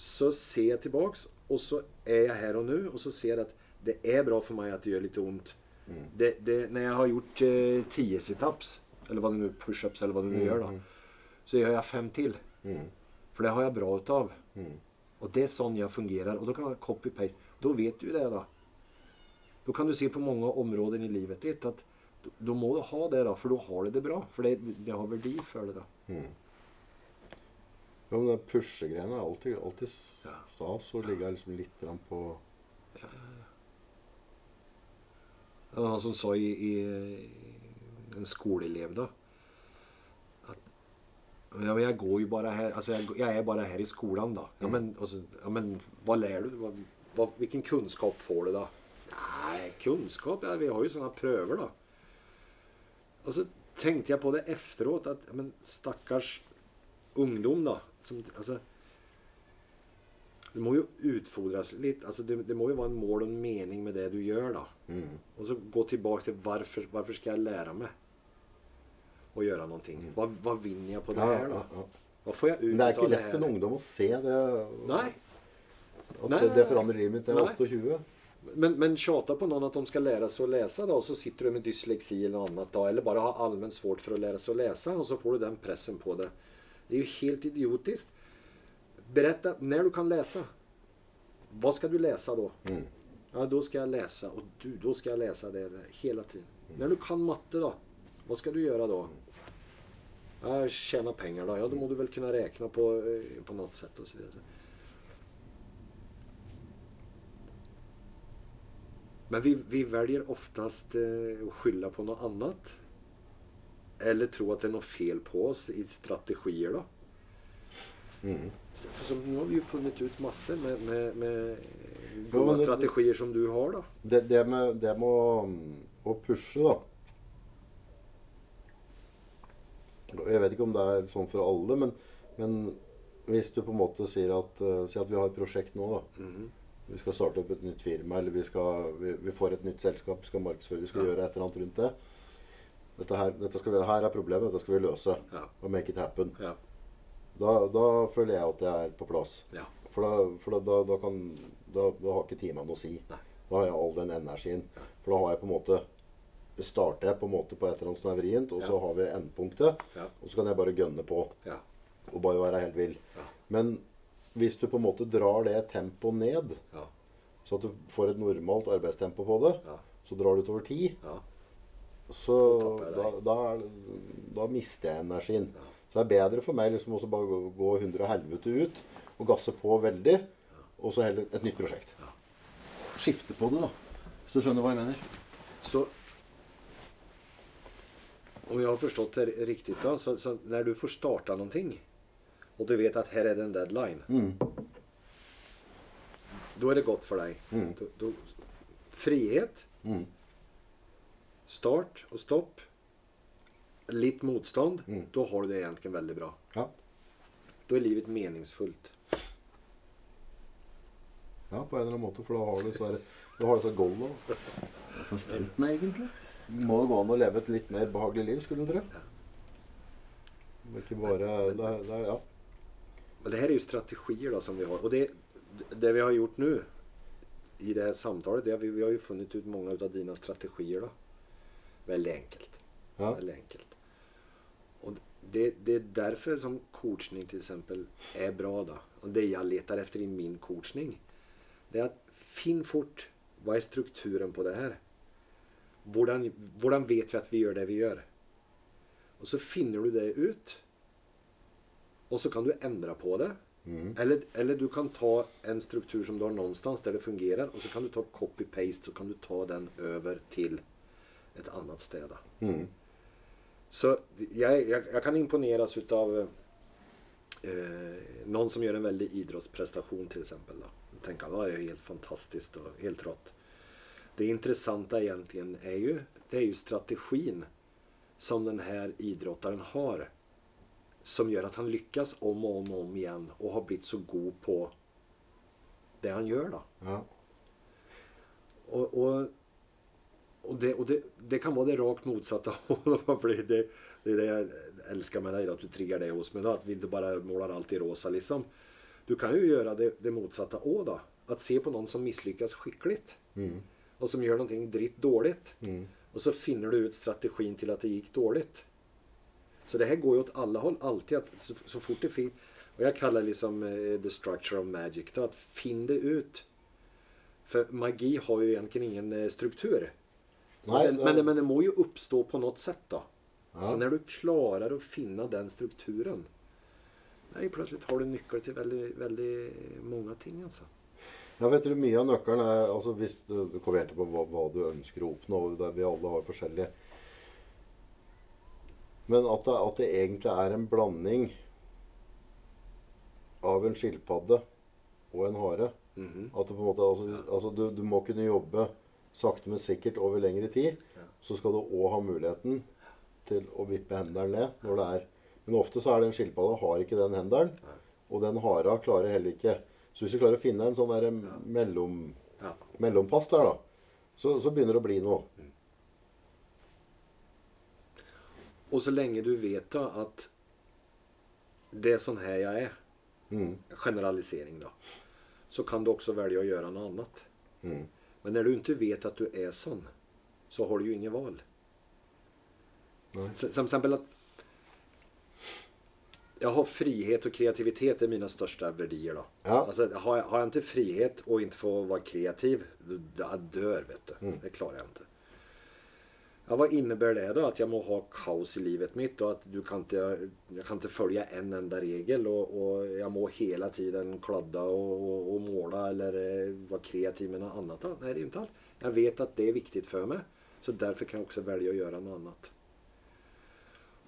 så ser jeg tilbake, og så er jeg her og nå, og så ser jeg at det er bra for meg at det gjør litt vondt. Mm. Det, det, när jag har gjort eh, ti situps, eller pushups, det nu push-ups eller hva du nå Mm, gjør, då. mm. Så gjør jeg fem til. Mm. For det har jeg bra utav. Mm. Og det er sånn jeg fungerer. Og da kan jeg copy-paste. Da vet du det da. Da kan du se på mange områder i livet ditt at då må du ha det da, for da har du det bra. For det, det har verdi for det då. Mm. Ja, men den pushe-greiene er alltid, alltid stas å ligge liksom litt på Det var han som sa i, i, en skoleelev da. At, ja, men jeg går jo bare her, altså jeg, jeg er bare her i skolen da. Ja, men, altså, ja, men hva lærer du? Hva, hva, hvilken kunnskap får du da? Nei, kunnskap? Ja, vi har jo sånne prøver da. Og så tenkte jeg på det efteråt at, ja, men stakkars ungdom da. Som, altså, det må jo utfordres litt. Altså det, det, må jo være en mål og en mening med det du gjør. da. Mm. Og så gå tilbake til hvorfor, hvorfor skal jeg lære meg å gjøre noe? Hva, hva vinner jeg på det Ja, her? da? ja. Hva får jeg ut Men det er ikke lett for en ungdom å se det. Nei. At Nei, det, det forandrer livet mitt til nei. 28. Men, men tjata på noen at de skal lære seg å lese, da, og så sitter du med dysleksi eller noe annet, da, eller bare har allment svårt for å lære seg å lese, og så får du den pressen på det. Det er jo helt idiotisk. Berätta når du kan lese. Hva skal du lese da? Mm. Ja, da skal jeg lese. Og du, da skal jeg lese det, det hele tiden. Når du kan matte da, hva skal du gjøre da? Ja, tjene penger, da. Ja, da må du vel kunne regne på, eh, på noe sett. Og så videre. Men vi, vi velger oftast å skylde på noe annat. Eller tro at det er noe feil på oss i strategier da. Mm. För som, nu har vi jo funnet ut masse med, med, med Ja, goda det- strategier som du har da. Det, det, med, det med å, å pushe, da Jeg vet ikke om det er sånn for alle, men, men hvis du på en måte sier at uh, Si at vi har et prosjekt nå, da. Mhm. Vi skal starte opp et nytt firma, eller vi, skal, vi, vi får et nytt selskap, vi skal markedsføre, vi skal Ja. gjøre et eller annet rundt det. Dette her, dette skal vi, her er problemet, dette skal vi løse. Ja. Og make it happen. Ja. Da, da føler jeg at jeg er på plass. Ja. For da, for da, da, kan, da, har ikke timene noe å si. Nei. Da har jeg all den energien. For da har jeg på en måte starter jeg på en måte på et eller annet snevrient, vrient, og så har vi endpunktet. Ja. Og så kan jeg bare gønne på Ja. og bare være helt vill. Ja. Men hvis du på en måte drar det tempoet ned, Ja. så at du får et normalt arbeidstempo på det, Ja. så drar du utover tid, Ja. Så Da da, da, er, da mister jeg energien. Så det er bedre for meg liksom også bare gå, gå 100 helvete ut og gasse på veldig, og så heller et nytt prosjekt. Skifte på det, da. Hvis du skjønner hva jeg mener. Så om jeg har forstått det riktig, da, så, så når du får starta ting, og du vet at her er det en deadline. Mm. Da er det godt for deg. Mm. Du, du, frihet, Mm. Start og stopp, litt motstånd. Mm. da har du det egentlig veldig bra. Ja. Da er livet meningsfullt. ja, på en eller annen måte, for da har du så da har du så goal nå. Så stelt meg, egentlig. Må det gå an å leve et litt mer behagelig liv, skulle du tro. Det er Ikke bare det er, det er, Ja. Men det her er jo strategier da, som vi har. Og det, det vi har gjort nå i det her samtalet, det har vi, vi har jo funnet ut mange av dina strategier då. Väldigt enkelt. ja. Veldig enkelt. Og det, det er derfor som coachning till exempel är bra då. Och det jeg leter efter i min coachning. Det er at finn fort hva er strukturen på det her. Hvordan, hvordan vet vi at vi gjør det vi gjør? Og så finner du det ut. Og så kan du endre på det. Mm. Eller, eller du kan ta en struktur som du har någonstans der det fungerer, og så kan du ta copy-paste så kan du ta den over till ett annat ställe. Mm. Så jag, jag, jag kan imponeras utav eh, någon som gör en väldig idrottsprestation till exempel. Då. Och tänka det är helt fantastiskt och helt rått. Det intressanta egentligen är ju, det är ju strategin som den här idrottaren har. Som gör att han lyckas om och om och om igen och har blivit så god på det han gör då. ja. Och, och, och, det, og det, det kan være det rakt motsatte. hållet. det, det er det jeg elsker med deg, at du trigger det hos meg. Da, at vi ikke bare måler alt i rosa. Liksom. Du kan jo gjøre det, det motsatte òg, da. At se på noen som mislykkes skikkelig, Mm. og som gjør noe dritt dårlig. Mm. Og så finner du ut strategin til at det gikk dårlig. Så det her går jo åt alle håll alltid. at så, så fort det finner, og jeg kaller det liksom uh, the structure of magic. Da, at finn det ut. For magi har jo egentlig ingen eh, struktur. Nei, men, det- men, men det må ju uppstå på något sätt då. Ja. Så när du klarar att finna den strukturen. Nej, plötsligt har du nyckel till väldigt, väldigt många ting alltså. Ja, vet du, Mye av nøkkelen er altså hvis du, du kommer helt på hva, hva du ønsker å oppnå. det- Vi alle har forskjellige Men at det, at det egentlig er en blanding av en skilpadde og en hare. Mhm. At det på en måte, altså, altså du, du må kunne jobbe sakte, men sikkert over lengre tid. Så skal du òg ha muligheten til å vippe hendelen ned når det er Men ofte så er det en skilpadde har ikke den hendelen. Og den hara klarer heller ikke Så hvis du klarer å finne en sånn der mellom, Ja. mellompass der, da, så, så begynner det å bli noe. Og så lenge du vet da at det er sånn her jeg er, Mm. generalisering da, så kan du også velge å gjøre noe annet. Mm. Men når du ikke vet at du er sånn, så har du jo ingen val. Nej. Som eksempel at jeg har frihet og kreativitet er mine største verdier. da. Ja. Alltså, har, jeg, har jag ikke frihet og ikke får være kreativ, da jeg dør, vet du. Mm. Det klarer jeg ikke. Ja, hva innebærer det da? At jeg må ha kaos i livet mitt og at du kan ikke, jeg kan ikke følge en enda regel og, og jeg må hele tiden kladde og, og, og måle eller eh, være kreativ med noe annet. Da. Nei, det er ikke alt. Jeg vet at det er viktig for meg, så derfor kan jeg også velge å gjøre noe annet.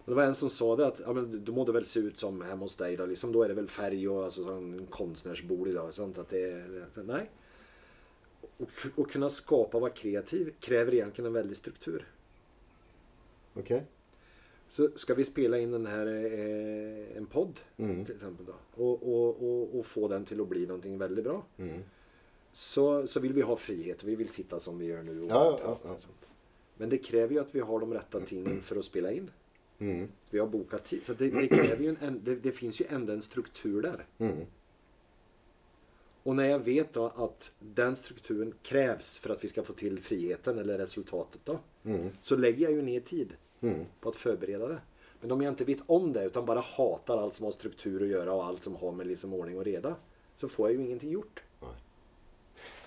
Det var en som sa det at ja, du må det vel se ut som hjemme hos deg. Da liksom, da er det vel ferg og altså, sånn? At det, det, nei. Å kunne skape og være kreativ krever egentlig en veldig struktur. Ok? Så skal vi spille inn den eh, en podd, Mm. til eksempel, da, og, og, og, og få den til å bli noe veldig bra, Mm. så, så vil vi ha frihet. Vi vil sitte som vi gjør nå. og Ja, ja, ja, ja. Men det krever jo at vi har de rette tingene for å spille inn. Mm. Vi har bokat tid. Så det, det, kräver ju en- det, det finns ju ändå en struktur där. Mm. Och när jag vet då att den strukturen krävs för att vi ska få till friheten eller resultatet då. Mm. Så lägger jag ju ner tid Mm. på att förbereda det. Men om jag inte vet om det utan bara hatar allt som har struktur att göra och allt som har med liksom ordning och reda. Så får jag ju ingenting gjort.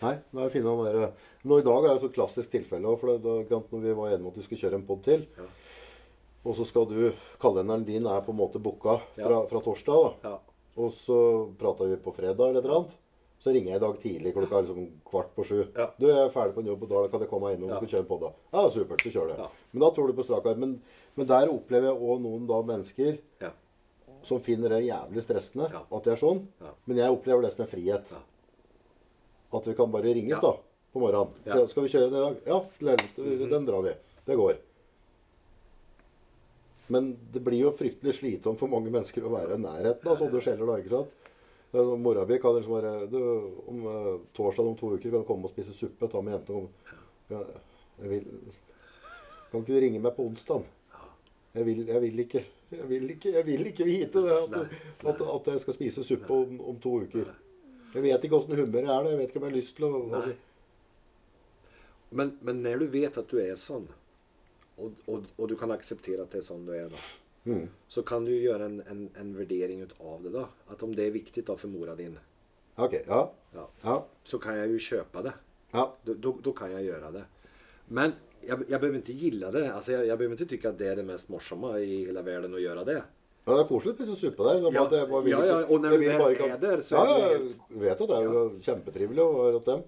Nei, det er han der, Nå I dag er det så klassisk tilfelle. For det, da, når vi var enige om at vi skulle kjøre en pod til, Ja. og så skal du Kalenderen din er på en måte booka fra, fra torsdag. da. Ja. Og så prata vi på fredag eller et annet. Så ringer jeg i dag tidlig klokka liksom kvart på sju. Ja. Du, jeg er ferdig på en jobb, og da kan jeg komme innom og Ja. kjøre en pod. Ja, supert, så kjør du. Ja. Men da tror du på strak arm. Men, men der opplever jeg òg noen da mennesker Ja. som finner det jævlig stressende Ja. at det er sånn. Ja. Men jeg opplever det som en frihet. At vi kan bare ringes da, på morgenen. Så skal vi kjøre den i dag? Ja, den drar vi. Det går. Men det blir jo fryktelig slitsomt for mange mennesker å være i nærheten av sånne skjeller. da, ikke sant? Det er sånn, Mora mi kan liksom bare du, Om eh, torsdag om to uker kan du komme og spise suppe. Ta med jentene og ja, jeg vil, Kan ikke du ringe meg på onsdag? Jeg vil, jeg vil ikke. Jeg vil ikke, jeg vil ikke vite at, at, at jeg skal spise suppe om, om to uker. Jeg vet ikke åssen humøret er. det, Jeg vet ikke om jeg har lyst til å altså, Men, men når du vet at du er sånn, og, og, og, du kan akseptere at det er sånn du er, da, mm, Så kan du gjøre en, en, en värdering av det da. At om det er viktig da, for mora din. Ok. Ja. Ja, Ja. så kan jeg jo kjøpe det. ja. da, då, då kan jeg gjøre det. Men jag, jag behöver inte gilla det. Alltså jag, jag behöver inte tycka att det är det mest morsamma i hela världen att göra det. Ja, det er å spise suppe der. Er Ja, det jeg ja, ja, og når vi bare ikke- er der, så ja, er det ja, jeg vet jo det er jo kjempetrivelig å være hos dem.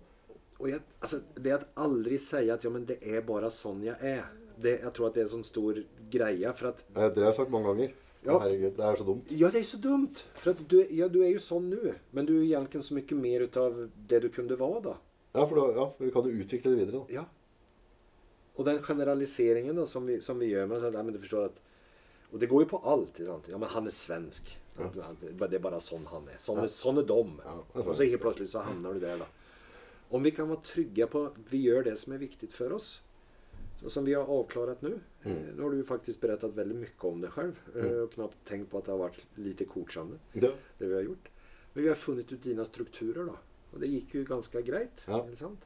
Og jeg, altså, det at aldri si at ja, men det er bare sånn jeg er Det, Jeg tror at det er en sånn stor greie. for at... Det har jeg sagt mange ganger. Ja. Herregud, det er så dumt. Ja, det er så dumt. For at du, ja, du er jo sånn nå. Men du er egentlig så mye mer ut av det du kunne være da. Ja, for da, ja, vi kan jo utvikle det videre. da. Ja. Och den generaliseringen da, som, vi, som vi gjør Men, så, ja, men du forstår at, Og det går jo på alt. Sant? Ja, men han er svensk. Ja. Det er bare sånn han er. Sånn, er, sånn er dom. Ja, det så. helt plötsligt så havner du der, da. Om vi kan være trygge på at vi gjør det som er viktig for oss. og som vi har avklarat nu. Mm. Nå har du faktisk berettet veldig mye mycket om det selv. eh, Mm. Og knapt tenkt på at det har vært lite coachande. det. det vi har gjort. Men vi har funnet ut dina strukturer da. Og det gikk jo ganske greit. Ja. Sant?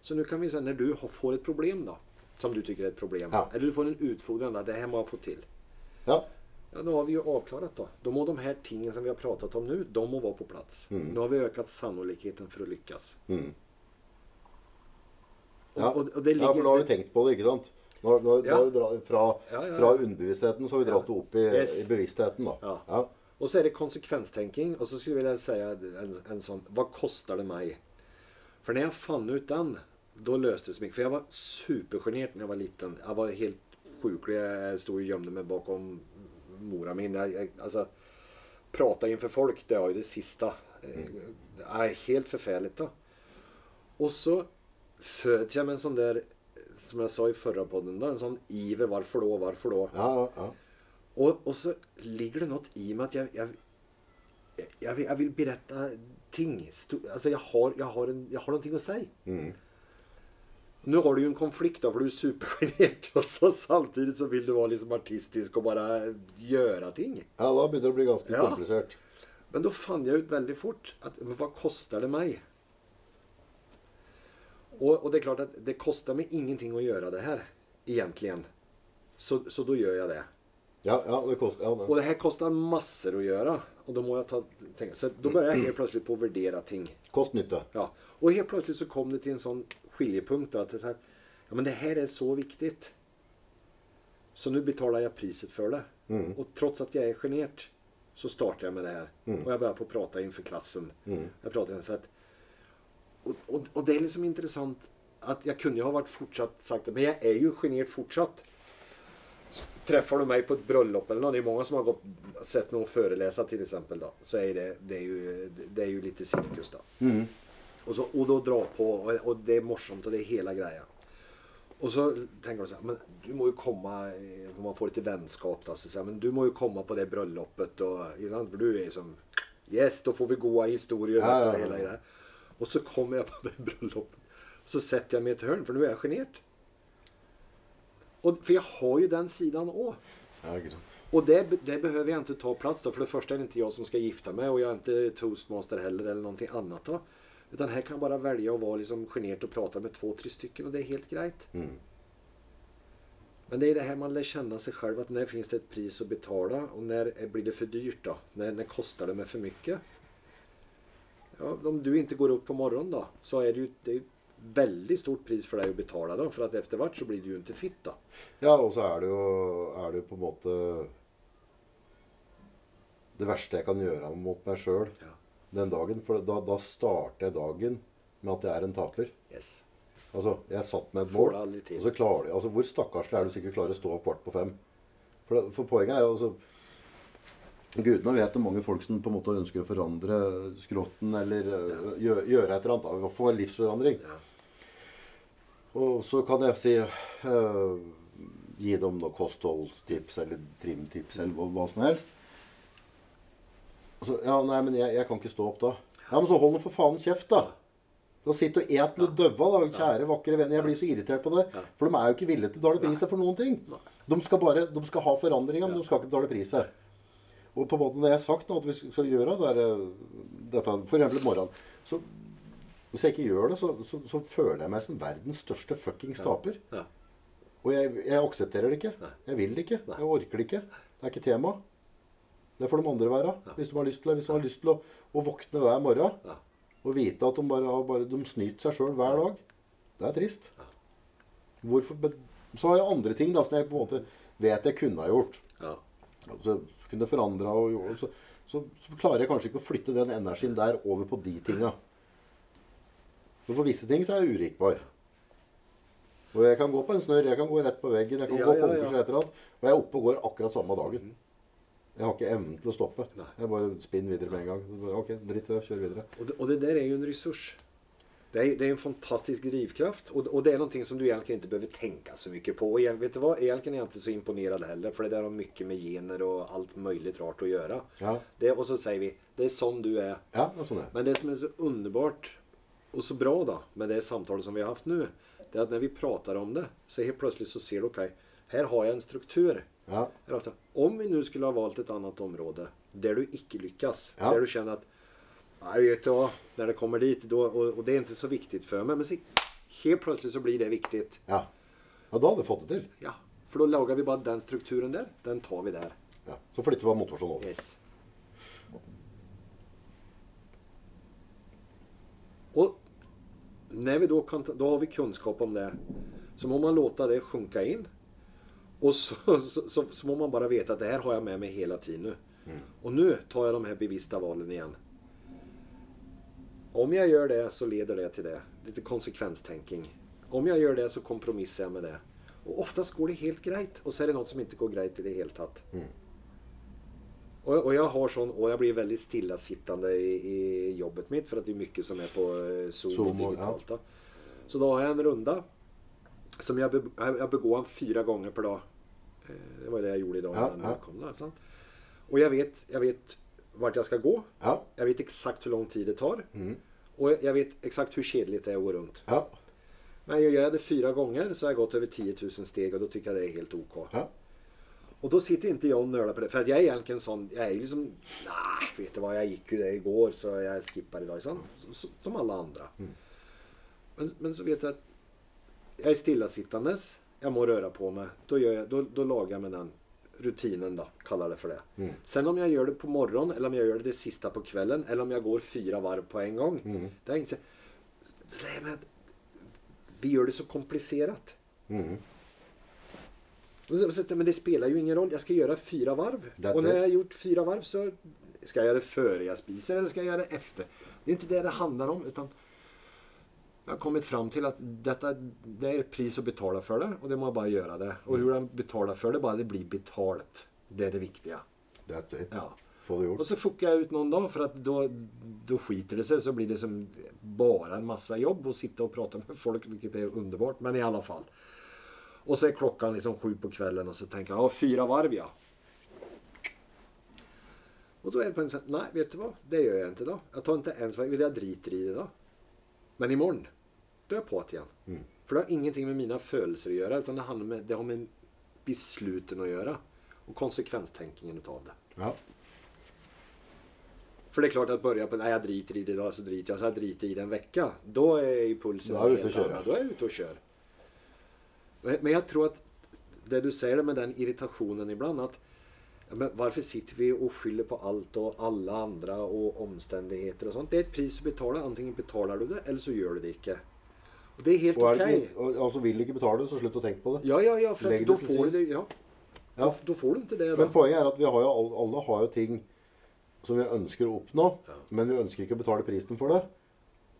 Så nu kan vi si når du får et problem då. Som du tycker är ett problem. Ja. Eller du får en utfordran där, Det här må jag få till. ja. Ja, nu har vi ju avklarat då. Då må de här tingen som vi har pratat om nu, de må vara på plats. Mm. Nu har vi ökat sannolikheten för att lyckas. Mm. Ja. och, och det ligger, ja, for da har vi tenkt på det, ikke sant? Nå, nå, Ja. nå har dra, fra, Ja, fra underbevisstheten så har vi dratt det opp i, Yes. i bevisstheten. da. Och så er det konsekvenstenking. Og så skulle jeg si en, en sånn Hva koster det meg? For når jeg fann ut den, då løste det mycket. For jeg var supersjenert da jeg var liten. Jeg var helt sjuklig. Jeg stod og gjemte meg bakom mora min. Altså, prate innenfor folk, det var jo det siste. Det er helt forferdelig. da. Og så fødte jeg med en sånn der som jeg sa i forra podden, da, en sånn iver. Hvorfor da? Hvorfor da? Ja, ja, Og, Och, och så ligger det noe i meg at jeg, jeg, jeg, vill, jag vil berette ting. Sto- altså, jeg har, jeg, har en, jeg har noe å si. Mm. Nu har du jo en konflikt da, for du er supergenerad og så samtidig så vil du være liksom artistisk og bare gjøre ting. ja da begynner det å bli ganske Ja. komplisert. Men da fant jeg ut veldig fort at hva koster det meg? Og, og det er klart at det koster meg ingenting å gjøre det her, egentlig. Så, så da gjør jeg det. Ja, ja, det koster ja, det. det. det her koster masser å gjøre. Og da må jeg ta, tenke. Så da begynner jeg helt plutselig på å vurdere ting. Kost-nytte. Ja. Og helt plutselig så kom det til en sån skiljepunkt då, att det, här, ja, men det här är så viktigt. Så nu betalar jag priset för det. Mm. Och trots att jag är generad så startar jag med det här. Mm. Och jag börjar på att prata inför klassen. Mm. Jag pratar inför att, och, och, och det är liksom intressant att jag kunde ha varit fortsatt sagt det, men jag är ju generad fortsatt. Träffar du mig på ett bröllop eller något, det är många som har gått, sett någon föreläsa till exempel då, så är det, det, är, ju, det är ju lite cirkus då. Och, så, og da dra på og, og det er morsomt og det er hele greia. Og så tenker jeg sånn men du må jo komme man får litt vennskap, da, så sier men du må jo komme på det bröllopet och, ibland, för du er som, yes da får vi gode historier Ja, ja, ja. Og, så kommer jeg på det bröllopet. Så setter jeg meg i et hörn for nå er jeg sjenert. For jeg har jo den sidan òg. Och det, det behøver jeg ikke ta plass, da, for det første er det ikke jeg som skal gifte meg, og jeg er ikke toastmaster heller eller noe annet. då. Utan här kan jag bara välja att vara liksom genert och prata med två, tre stycken och det är helt grejt. Mm. Men det är det här man lär känna sig själv att när finns det ett pris att betala och när blir det för dyrt då? När, när kostar det mig för mycket? Ja, om du inte går upp på morgonen då så är det ju det är veldig stort pris for deg å betale, da, for at etter hvert så blir du jo ikke fitt. da. Ja, og så er det jo, er det på en måte Det verste jeg kan gjøre mot meg sjøl Ja. Den dagen. For da, da starter jeg dagen med at jeg er en taper. Yes. Altså, jeg satt med et mål, og så klarer du Altså, hvor stakkarslig er du sikkert klarer å stå opp kvart på fem? For, det, for poenget er altså Gudene vet det mange folk som på en måte ønsker å forandre skrotten eller ja. gjøre, gjøre et eller annet. Få en livsforandring. Ja. Og så kan jeg si uh, Gi dem noe kostholdstips eller trimtips eller hva, hva som helst. Og Så, ja, nei, men jeg, jeg kan ikke stå opp da. Ja, men så hold nå for faen kjeft, da. Så sitt og et du døva, da, kjære, vakre venner. Jeg blir så irritert på det. For de er jo ikke villige til å betale priset for noen ting. De skal bare de skal ha forandringer, men de skal ikke betale priset. Og på en måte når jeg har sagt nå at vi skal gjøre det er, øh, dette, for eksempel i morgen så Hvis jeg ikke gjør det, så, så, så føler jeg meg som verdens største fuckings taper. Ja. Og jeg, jeg aksepterer det ikke. Jeg vil det ikke. Jeg orker det ikke. Det er ikke tema. Det får de andre være. Ja. Hvis de har lyst til. Hvis de har lyst til å, å våkne hver morgen Ja. og vite at de bare, har bare de snyter seg sjøl hver dag. Det er trist. Ja. Hvorfor, så har jeg andre ting da, som jeg på en måte vet jeg kunne ha gjort. Ja. Altså, kunne forandra og gjort så, så, så klarer jeg kanskje ikke å flytte den energien der over på de tinga. For visse ting så er jeg urikbar. Og jeg kan gå på en snørr, jeg kan gå rett på veggen, jeg kan Ja, gå på ja. ja. et eller. Og jeg er oppe og går akkurat samme dagen. Jeg har ikke evnen til å stoppe. Nei. Jeg bare spinner videre med en gang. Ok, dritt i det, kjør videre. Og det, og det der er jo en ressurs. Det er, det er en fantastisk drivkraft Og, og, det er noe som du egentlig ikke behøver tenke så mye på. Og vet du hva? Egentlig er jeg ikke så imponert heller for det der har mye med gener og alt mulig rart å gjøre. Ja, Det, og så sier vi, det er sånn du er. ja det er sånn det. Men det som er så underbart og så bra da, med det samtalen som vi har haft nå, Det er at når vi prater om det så helt plutselig så ser du, ok, her har jeg en struktur. Ja, alltså, Om vi nu skulle ha valt ett annat område där du ikke lyckas. Ja. Där du känner att Nej, vet du när det kommer dit då, och, och det är inte så viktigt för mig. Men så, helt plötsligt så blir det viktigt. ja. ja, da hadde vi fått det til. Ja, för då lagar vi bara den strukturen där. Den tar vi där. Ja. Så flytter vi motorsånn over. Yes. Och när vi då, kan, då har vi kunskap om det. Så må man låta det sjunka in. Och så, så, så, så må man bara veta att det här har jag med mig hela tiden nu. Och nu tar jag de här bevissta valen igen. Om jag gör det så leder det till det. Lite konsekvenstänking. Om jag gör det så kompromissar jag med det. Och oftast går det helt greit, och så är det något som inte går greit i det hele tatt. Og, och, jeg har sån, och jag blir veldig stillasittande i, i jobbet mitt, for att det er mye som er på eh, Zoom, Zoom, og digitalt. Ja. Så da har jeg en runde som jeg, be, jeg begår fire ganger per dag. Eh, Det var det jeg gjorde i dag. Ja, ja. kom da, sant? Og jeg vet, jeg vet vart jeg skal gå. Ja. Jeg vet eksakt hvor lang tid det tar. Mm. Og jeg vet eksakt hvor kjedelig det er å gå rundt. Ja. Men jeg gjør det fire ganger, så har jeg gått over 10 000 steg, og da syns jeg det er helt ok. Ja. Og da sitter ikke jeg og nøler på det. For jeg er egentlig en sånn Jeg er liksom Nei, vet du hva, jeg gikk jo det i går, så jeg skipper i dag. Sånn. Så- så- Som alle andre. Men, men så vet jeg at jeg er stillesittende, Jeg må røre på meg. Da, gjør jeg, då, då lager jeg med den rutinen, da. Kaller det for det. Mm. Sen om jeg gjør det på morgenen, eller om jeg gjør det det siste på kvelden, eller om jeg går fire varv på en gang Mm. Det er ingen så er Vi gjør det så komplisert. Mm. Men det spelar ju ingen roll. Jag ska göra fyra varv. That's och när jag har gjort fyra varv så ska jag göra det före jag spiser eller ska jag göra det efter. Det är inte det det handlar om. utan Jag har kommet fram til at dette, det er pris å betale for det og det må jeg bare gjøre det. Og hvordan betaler for det, bare det blir betalt. Det er det viktige. That's it. Ja. Få det gjort. Og så fukker jeg ut noen dag for da då, då skiter det seg. Så blir det som bare en masse jobb å sitte og prate med folk, vilket er underbart. Men i alle fall. Og så er klokka liksom sju på kvelden, og så tenker jeg ja fyra varv ja. Og så er det på en sånn Nei, vet du hva, det gjør jeg ikke da. Jeg tar ikke ens jeg driter i det da. Men i då jeg på det igjen. Mm. For det har ingenting med mine følelser å gjøre, utan det, med, det har med besluten gjøre. Og konsekvenstenkingen konsekvenstänkningen utav det. Ja. For det er klart at börja på, nej jeg driter i det idag så driter jeg. så jeg driter i det en vecka. er jeg i pulsen Da er helt ute og kjører. Da er jeg ute og kjører. Men jeg tror at det du sier med den irritasjonen iblant at men Hvorfor sitter vi og skylder på alt og alle andre og omstendigheter og sånt. Det er et pris å betale. Antingen betaler du det eller så gjør du det ikke. Det er helt Og det ikke, og, altså, vil du ikke betale, så slutt å tenke på det. Ja, ja, ja. For till får du det. Ja. Ja. Da, får du til det. Da. Men poenget er at vi har jo, alle har jo ting som vi ønsker å oppnå, Ja. men vi ønsker ikke å betale prisen for det.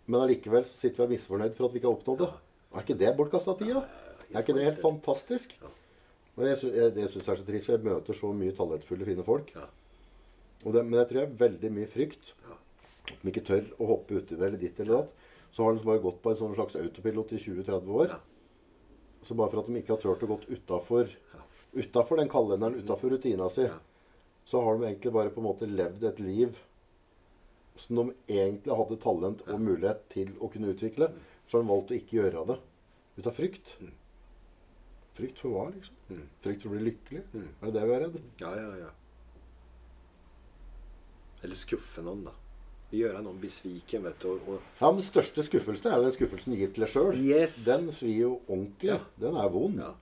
Men allikevel så sitter vi og er misfornøyd for at vi ikke har oppnådd det. Er ikke det bortkasta tida? Er ikke det helt fantastisk? Og jeg, jeg, det syns jeg er så trist, for jeg møter så mye talentfulle, fine folk. Ja. Og det, men jeg tror jeg er veldig mye frykt. Ja. At de ikke tør å hoppe uti det eller ditt eller datt. Så har de bare gått på en sånn slags autopilot i 20-30 år. Ja. Så bare for at de ikke har turt å gå utafor Utafor den kalenderen, utafor rutina si, Ja. så har de egentlig bare på en måte levd et liv som de egentlig hadde talent og mulighet til å kunne utvikle. Så har de valgt å ikke gjøre det ut av frykt. Mm. Frykt for hva, liksom? Mm. Frykt for å bli lykkelig? Mm. Er det det vi er redd? Ja, ja, ja. Eller skuffe noen, da. Gjøre noen besviken, vet du. Og, Ja, men Den største skuffelsen er den skuffelsen du gir til deg sjøl. Yes. Den svir jo ordentlig. Ja. Den er vond. ja.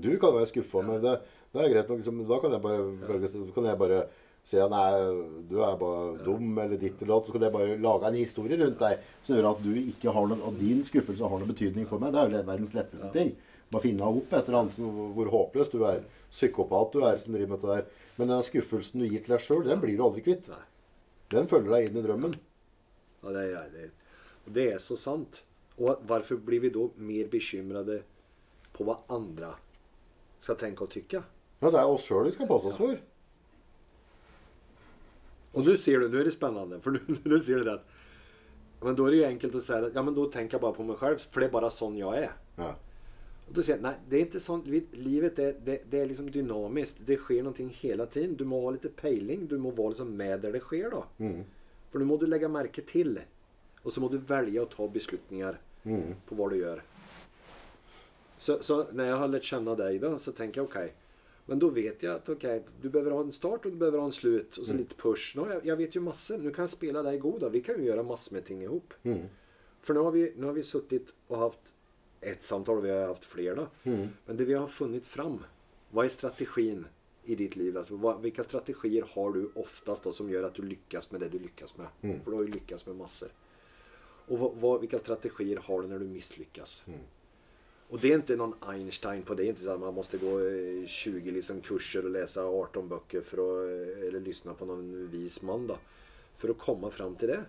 Du kan være skuffa, men det, det er greit nok. Liksom, da kan jeg bare, ja. kan jeg bare si at du er bare dum eller ditt eller datt. Så kan jeg bare lage en historie rundt deg som gjør at du ikke har noe, at din skuffelse har noen betydning for meg. Det er jo verdens letteste ting. Bare finne opp et eller annet hvor håpløs du er. Psykopat du er som driver med dette der. Men den skuffelsen du gir til deg sjøl, den blir du aldri kvitt. Nei. Den følger deg inn i drømmen. Ja, det er, jeg og det er så sant. Og hvorfor blir vi da mer bekymrede på hva andre skal tenke og tykke? Ja, det er oss sjøl vi skal passe oss for. Og nu sier du, nå er det spennende, for ser du det at men da er det jo enkelt å si at ja, men da tenker jeg bare på meg selv, for det er bare sånn jeg er. Ja. Och då säger jag, nej, det är inte sånt. Livet är, det, det är liksom dynamiskt. Det sker någonting hela tiden. Du må ha lite pejling. Du må vara liksom med där det sker då. Mm. För nu må du lägga märke till. Och så må du välja att ta beslutningar Mm. på vad du gör. Så, så när jag har lärt känna dig då så tänker jag okej. men då vet jag att okej, du behöver ha en start och du behöver ha en slut och så lite push. Nu, jag, jag vet ju massor. Nu kan jag spela dig goda. Vi kan ju göra massor med ting ihop. Mm. För nu har vi, nu har vi suttit och haft ett samtal vi har haft flera. Mm. Men det vi har funnit fram. Vad är strategin i ditt liv? Alltså, vad, vilka strategier har du oftast då som gör att du lyckas med det du lyckas med? Mm. För du har ju lyckats med massor. Och vad, vad, vilka strategier har du när du misslyckas? Mm. Och det är inte någon Einstein på det. Det är inte så att man måste gå eh, 20 liksom kurser och läsa 18 böcker för att, eh, eller lyssna på någon vis man då. För att komma fram till det.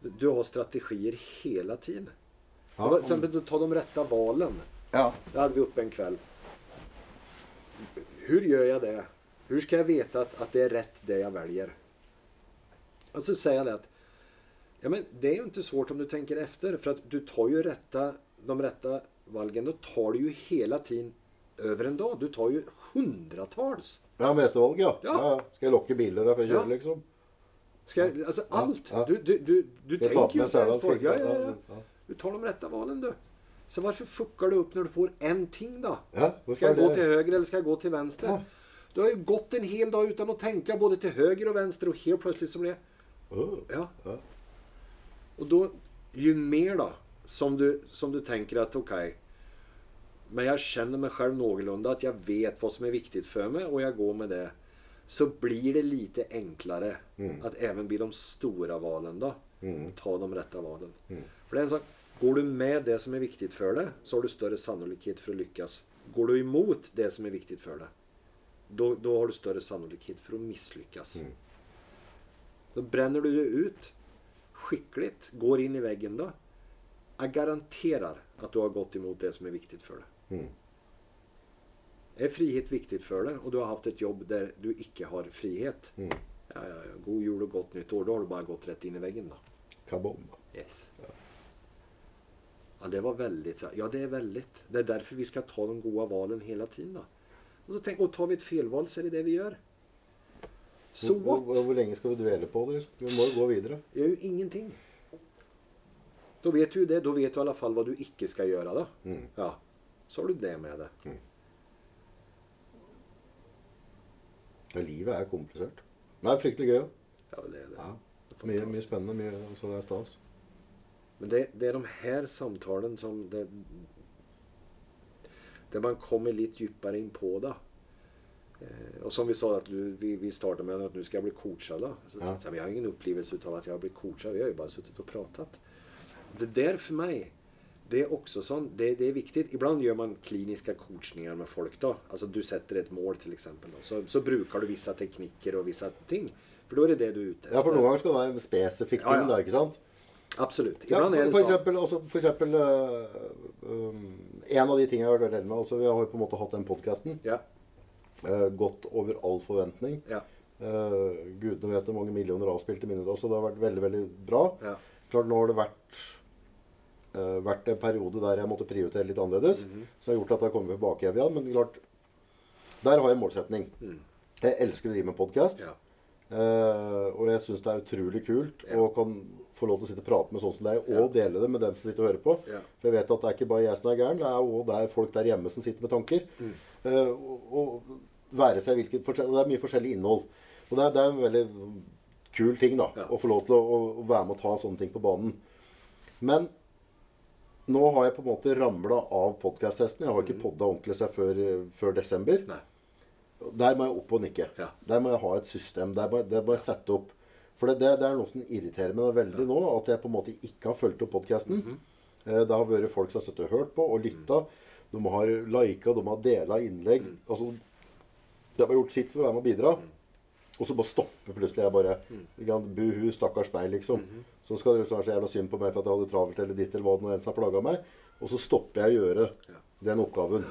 Du har strategier hela tiden. Ja, Till exempel, ta de rätta valen. Ja. Det hade vi uppe en kväll. hur gör jag det? Hur ska jag veta att, att det är rätt det jag väljer? Och så säger jag det att ja, men det är ju inte svårt om du tänker efter. För att du tar ju rätta, de rätta valgen. Då tar du ju hela tiden över en dag. Du tar ju hundratals. Ja, med rette valg, ja. Ja. ja. Ska jag jeg bilar för att Ja. liksom? Ska jag, alltså allt. ja. Du, du, du, du tänker ju inte ens på det. Ja, ja, ja. Du tar de rätta valen du. Så hvorfor fuckar du opp når du får en ting da? Ja, skal er gå til høyre, eller skal jeg gå til venstre? Ja. Du har jo gått en hel dag utan å tenke både til høyre og venstre, og helt plutselig så blir det... oh, Ja. ja. Og da Jo mer da, som du, som du tenker at okej, men jeg kjenner meg selv noenlunde, at jeg vet hva som er viktig for meg, og jeg går med det. Så blir det lite enklare Mm. at även blir de store valen da. Mm. ta de rette valen. Mm. For det er en sak, går du med det som er viktig for deg, så har du større sannolikhet for å lykkes. Går du imot det som er viktig for deg, da, då har du større sannolikhet for å mislykkes. Mm. Så brenner du det ut skikkelig, går inn i veggen da, jeg garanterer at du har gått imot det som er viktig for deg. Mm. Er frihet viktig for deg, og du har haft et jobb der du ikke har frihet. Mm. Ja, ja, ja. God jul og godt nytt år. Da har du bare gått rett inn i veggen, da. Kabom. Yes. Ja, det var väldigt. Ja, det är väldigt. Det är därför vi ska ta de goda valen hela tiden då. Och så tänk, och tar vi ett felval så är det det vi gör. Så hva? hvor, what? hvor lenge skal vi dvele på det? Vi må jo gå videre. Gjør jo ju ingenting. Da vet du det. Da vet du i alle fall hva du ikke skal gjøre. da. Mm. Ja. Så har du det med det. Ja, livet er komplisert. Men det er fryktelig gøy. Ja, det er det. Ja. Mye, mye spennende. Mye, så det er stas. Men det, det er de her samtalen som det, där man kommer litt dypere inn på det. Eh, og som vi sa at du, vi, vi startade med at nå skal jeg bli coacha. Så, Ja. så, vi har ingen opplevelse av at jeg har blitt coacha. Vi har jo bare sittet og pratet. Det der for meg det er også sånn, det, det er viktig. Iblant gjør man kliniske coachningar med folk da. Altså du setter et mål f.eks. Så, så bruker du visse teknikker og visse ting. For da er det det du er ute Ja, for noen ganger skal det være en spesifikk ting, Ja, ja. da, ikke sant? Absolut. Ja, Ibland for, for eksempel, altså, for eksempel øh, um, En av de tingene jeg har vært veldig heldig med altså, Vi har jo på en måte hatt den podkasten. Ja, gått over all forventning. ja, Uh, gudene vet hvor mange millioner avspilte minner. Så det har vært veldig veldig bra. ja. Klart Nå har det vært, eh, vært en periode der jeg måtte prioritere litt annerledes. Så Som har gjort at jeg kommer tilbake igjen. Men klart, der har jeg en målsetning. Mm. Jeg elsker å drive med podkast. ja. og jeg syns det er utrolig kult Ja. og kan få lov til å sitte og prate med sånn som deg, og dele det med dem som sitter og hører på. For jeg vet at det er ikke bare jeg som er gæren, det er òg folk der hjemme som sitter med tanker. Mm. Eh, og, og være seg hvilket Det er mye forskjellig innhold. Og det er, det er en veldig kul ting da, å få lov til å, å, å være med og ta sånne ting på banen. Men nå har jeg på en måte ramla av podkast-hesten. Jeg har ikke podda ordentlig seg før, før desember. Nei. Der må jeg opp og nikke. Ja. Der må jeg ha et system. Der må, jeg- der må jeg sette opp For det, det, er noe som irriterer meg veldig nå, at jeg på en måte ikke har fulgt opp podkasten. Mhm. Det har vært folk som har støttet og hørt på og lytta. De har lika, de har dela innlegg. Mm. Altså, de har gjort sitt for å være med og bidra. Og så bare stopper plutselig jeg bare Mm. Buhu, stakkars meg, liksom. Mhm. Så skal det være så jævla synd på meg for at jeg hadde travelt eller ditt eller hva det nå enn som har plaga meg. Og så stopper jeg å gjøre Ja. den oppgaven.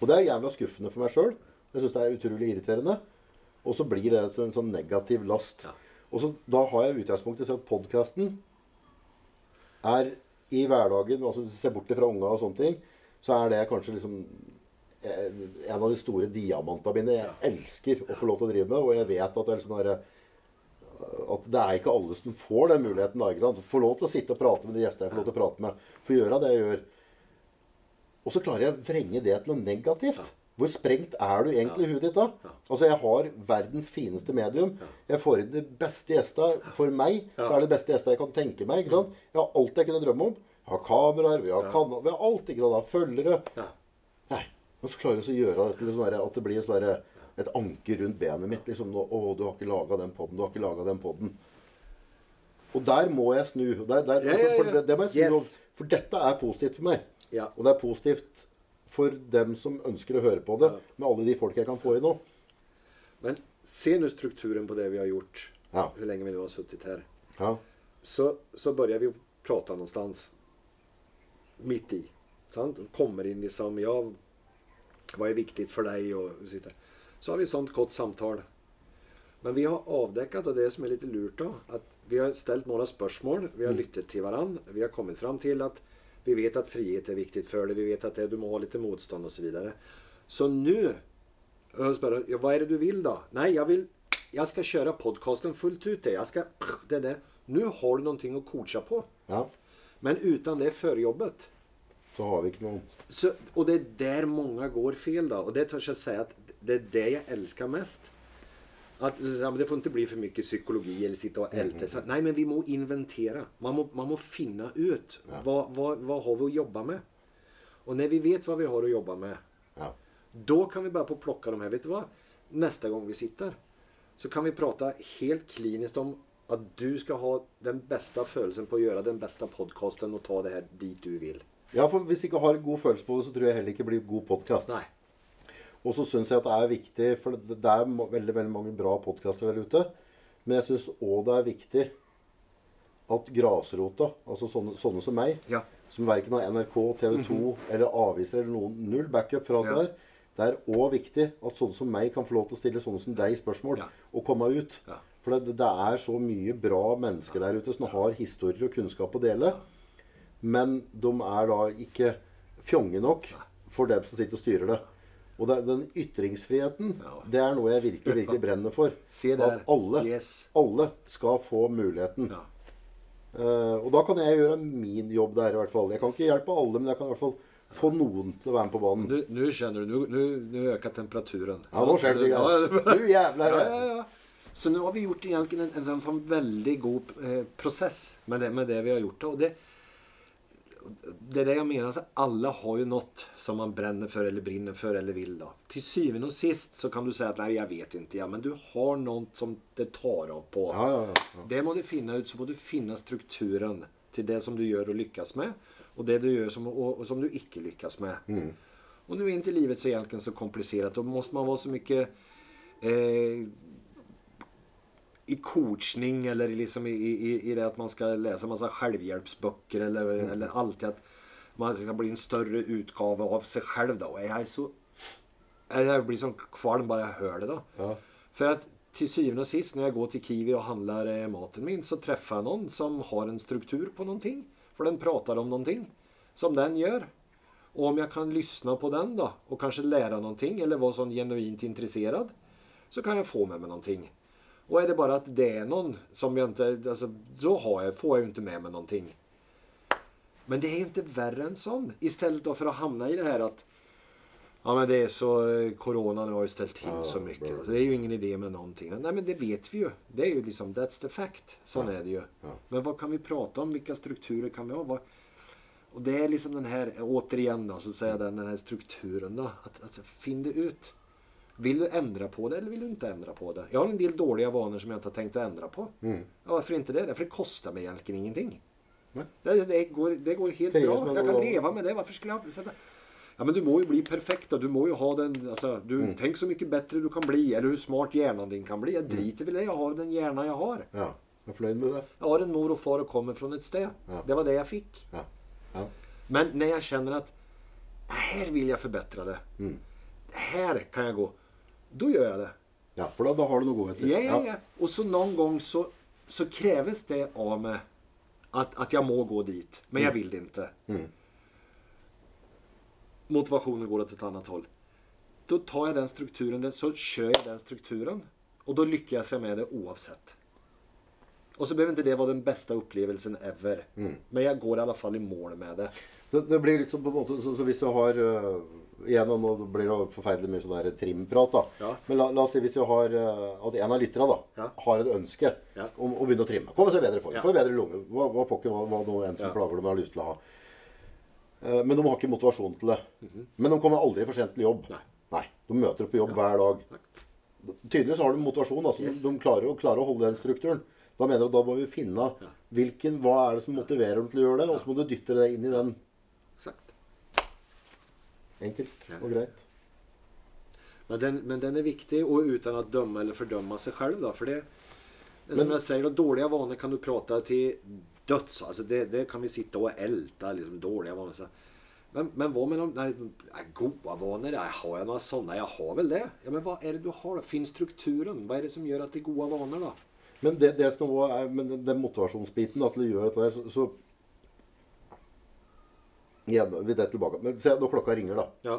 Og det er jævla skuffende for meg sjøl. Jeg syns det er utrolig irriterende. Og så blir det en sånn negativ last. Ja. Og så Da har jeg utgangspunktet til at podkasten er i hverdagen altså Hvis du ser bort fra unga og sånne ting, så er det kanskje liksom eh, en av de store diamantene mine. Jeg elsker å få lov til å drive med, og jeg vet at det er liksom der, at det er ikke alle som får den muligheten. da, ikke sant? Få lov til å sitte og prate med de gjestene jeg får lov til å prate med. Få gjøre det jeg gjør. Og så klarer jeg å vrenge det til noe negativt. Ja. Hvor sprengt er du egentlig i huet ditt da? Ja. Altså, jeg har verdens fineste medium. Ja. Jeg får inn de beste gjestene. For meg så er det beste gjestene jeg kan tenke meg. ikke sant? Jeg har alt jeg kunne drømme om. Vi har kameraer, vi har Ja. kanal, vi har alt. ikke sant? Følgere. Nei. Og så klarer vi å gjøre det til sånn at det blir sånn et anker rundt benet mitt. liksom, 'Å, du har ikke laga den poden. du har ikke laga den poden.' Og der må jeg snu. Der, der, altså, for, det, det må jeg snu Yes. For dette er positivt for meg. Ja. Og det er positivt for dem som ønsker å høre på det, Ja. med alle de folk jeg kan få i nå. Men se nå strukturen på det vi har gjort. Ja. hvor lenge vi nå har sittet her, Ja. Så, så begynner vi prata sted. Midt i. Sant? Kommer inn liksom, Ja, Hva er viktig for deg? Og. Så har vi et sånt godt samtale. Men vi har avdekket, og det som er litt lurt da, at vi har stelt noen spørsmål. Vi har lyttet til hverandre. Vi har kommet fram til at vi vet at frihet er viktig for deg. Vi vet at det, du må ha litt motstand osv. Så, videre. så nå spør jeg, ja, Hva er det du vil, da? Nei, jeg vil Jeg skal kjøre podkasten fullt ut. Det. Jeg skal, det det. Nå har du noe å coache på. Ja. Men uten det førjobbet Så har vi ikke noen så, Og det er der mange går feil, da. Og det tør jeg si at det er det jeg elsker mest. At, ja, det får ikke bli for mye psykologi eller sitte og elte. Så, nei, men vi må inventere. Man må, man må finne ut Ja. hva, hva, hva har vi å jobbe med. Og når vi vet hva vi har å jobbe med, Ja. da kan vi bare på plukke de her. Vet du hva? Neste gang vi sitter, så kan vi prate helt klinisk om at du skal ha den beste følelsen på å gjøre den beste podkasten og ta det her dit du vil. ja, for hvis ikke har god følelse på det, så tror jeg heller ikke blir god podkast. Og så syns jeg at det er viktig, for det er veldig veldig mange bra podkaster der ute. Men jeg syns òg det er viktig at grasrota, altså sånne, sånne som meg, Ja. som verken har NRK, TV 2 eller aviser eller noen null backup fra det. Ja. der, det er òg viktig at sånne som meg kan få lov til å stille sånne som deg spørsmål Ja. og komme ut. For det, det er så mye bra mennesker der ute som har historier og kunnskap å dele. Men de er da ikke fjonge nok for dem som sitter og styrer det. Og det, den ytringsfriheten, det er noe jeg virkelig, virkelig brenner for. At alle, Yes. alle skal få muligheten. Ja. Eh, og da kan jeg gjøre min jobb der, i hvert fall. Jeg kan ikke hjelpe alle, men jeg kan i hvert fall få noen til å være med på banen. Nå skjønner du, Nå nu, nu temperaturen. Ja, nå skjer det Ja. Du jævler. ja, ja, ja. Så nå har vi gjort egentligen en, en en, en, veldig god eh, prosess med det, med det vi har gjort. Og det, det är det jag menar, så alla har ju något som man bränner för eller brinner för eller vill. Då. Till syvende och sist så kan du säga att nej, jag vet inte. Ja, men du har något som det tar av på. Ja, ja, ja. Det må du finne ut, så må du finne strukturen til det som du gjør og lykkes med, og det du gjør som, og, og som du ikke lykkes med. Og nå er ikke livet så egentlig så komplisert. Da må man være så mye eh, i coachning eller liksom i, i, i det at man skal lese masse selvhjelpsbøker eller, eller alltid at man skal bli en større utgave av seg selv. Da. Og jeg er så Jeg blir sånn kvalm bare jeg hører det. da. Ja. For at til syvende og sist, når jeg går til Kiwi og handler eh, maten min, så treffer jeg noen som har en struktur på noen ting. For den prater om noen ting som den gjør. Og om jeg kan lyssna på den da, og kanskje lære noen ting, eller være sånn genuint interessert, så kan jeg få med meg noen ting. Og er det bare at det er noen som jeg ikke altså, Så har jeg, får jeg jo ikke med meg noen ting. Men det er jo ikke verre enn sånn. I stedet da for å havne i det her at Ja, men det är så, eh, coronan har ju ställt till Ja, så mycket. bra. Alltså, det är ju ingen idé med någonting. Nej, men det vet vi ju. Det är ju liksom, that's the fact. Sån Ja. är det ju. Ja. Men vad kan vi prata om? Vilka strukturer kan vi ha? Vad, och det är liksom den här, återigen då, så säger jag den, den här strukturen då. Att, att finn det ut. Vill du ändra på det eller vill du inte ändra på det? Jag har en del dåliga vanor som jag inte har tänkt att ändra på. Mm. Ja, varför inte det? För det kostar mig egentligen ingenting. Nej. Det, det, går, det går helt Trives bra. Jag kan leva med det. Varför skulle jag sätta... Ja, men du må ju bli perfekt. då. Du må ju ha den... Alltså, du, Mm. Tänk så mycket bättre du kan bli. Eller hur smart hjärnan din kan bli. Jag driter väl i det. Jag har den hjärna jag har. ja. Jeg er fornøyd med det. Jag har en mor och far och kommer från ett sted. Ja. Det var det jag fick. Ja. Ja. Men när jag känner att här vill jag förbättra det. Mm. Här kan jag gå. Då gör jag det. ja, for da, da har du noe godhet til. Ja, ja, ja. Och så någon gång så, så kräves det av mig att, att jag må gå dit. Men jag vill det inte. Mm. Motivationen går åt ett annat håll. Då tar jag den strukturen, så kör jag den strukturen. Och då lyckas jag med det oavsett. Och så behöver inte det vara den bästa upplevelsen ever. Mm. Men jag går i alla fall i mål med det. Så det blir litt sånn på en måte så, så hvis du har øh, Igjen, og nå blir det forferdelig mye sånn trimprat, da. Ja. Men la, la oss si hvis vi har øh, at en av lytterne Ja. har et ønske Ja. om å begynne å trimme. Komme seg bedre i form. Få bedre lunge. Hva, hva pokker, hva, hva nå en som plager dem har lyst til å ha. Eh, men de har ikke motivasjon til det. Men de kommer aldri for sent til jobb. Nei. Nei. De møter opp på jobb hver dag. Tydeligvis har de motivasjon. Altså, Yes. de, de klarer, å, klarer å holde den strukturen. Da mener jeg at da må vi finne hvilken, hva er det som motiverer dem til å gjøre det, og så må du dytte det inn i den. Enkelt og greit. Men den, men den er viktig og uten å dømme eller fordømme seg selv. Da, for det, det som Men- sier, dårlige vaner kan du prate til døds. Altså det, det kan vi sitte og elte. liksom dårlige vaner. Så. Men, men hva med de nei, gode vaner? Jeg har jeg noen sånne? Jeg har vel det. Ja, Men hva er det du har? da? Finn strukturen. Hva er det som gjør at det er gode vaner, da? Men det, det som er, men den- den motivasjonsbiten da, til å gjøre dette så, så Igjen, vi det tilbake. Men se, når klokka ringer, da, Ja.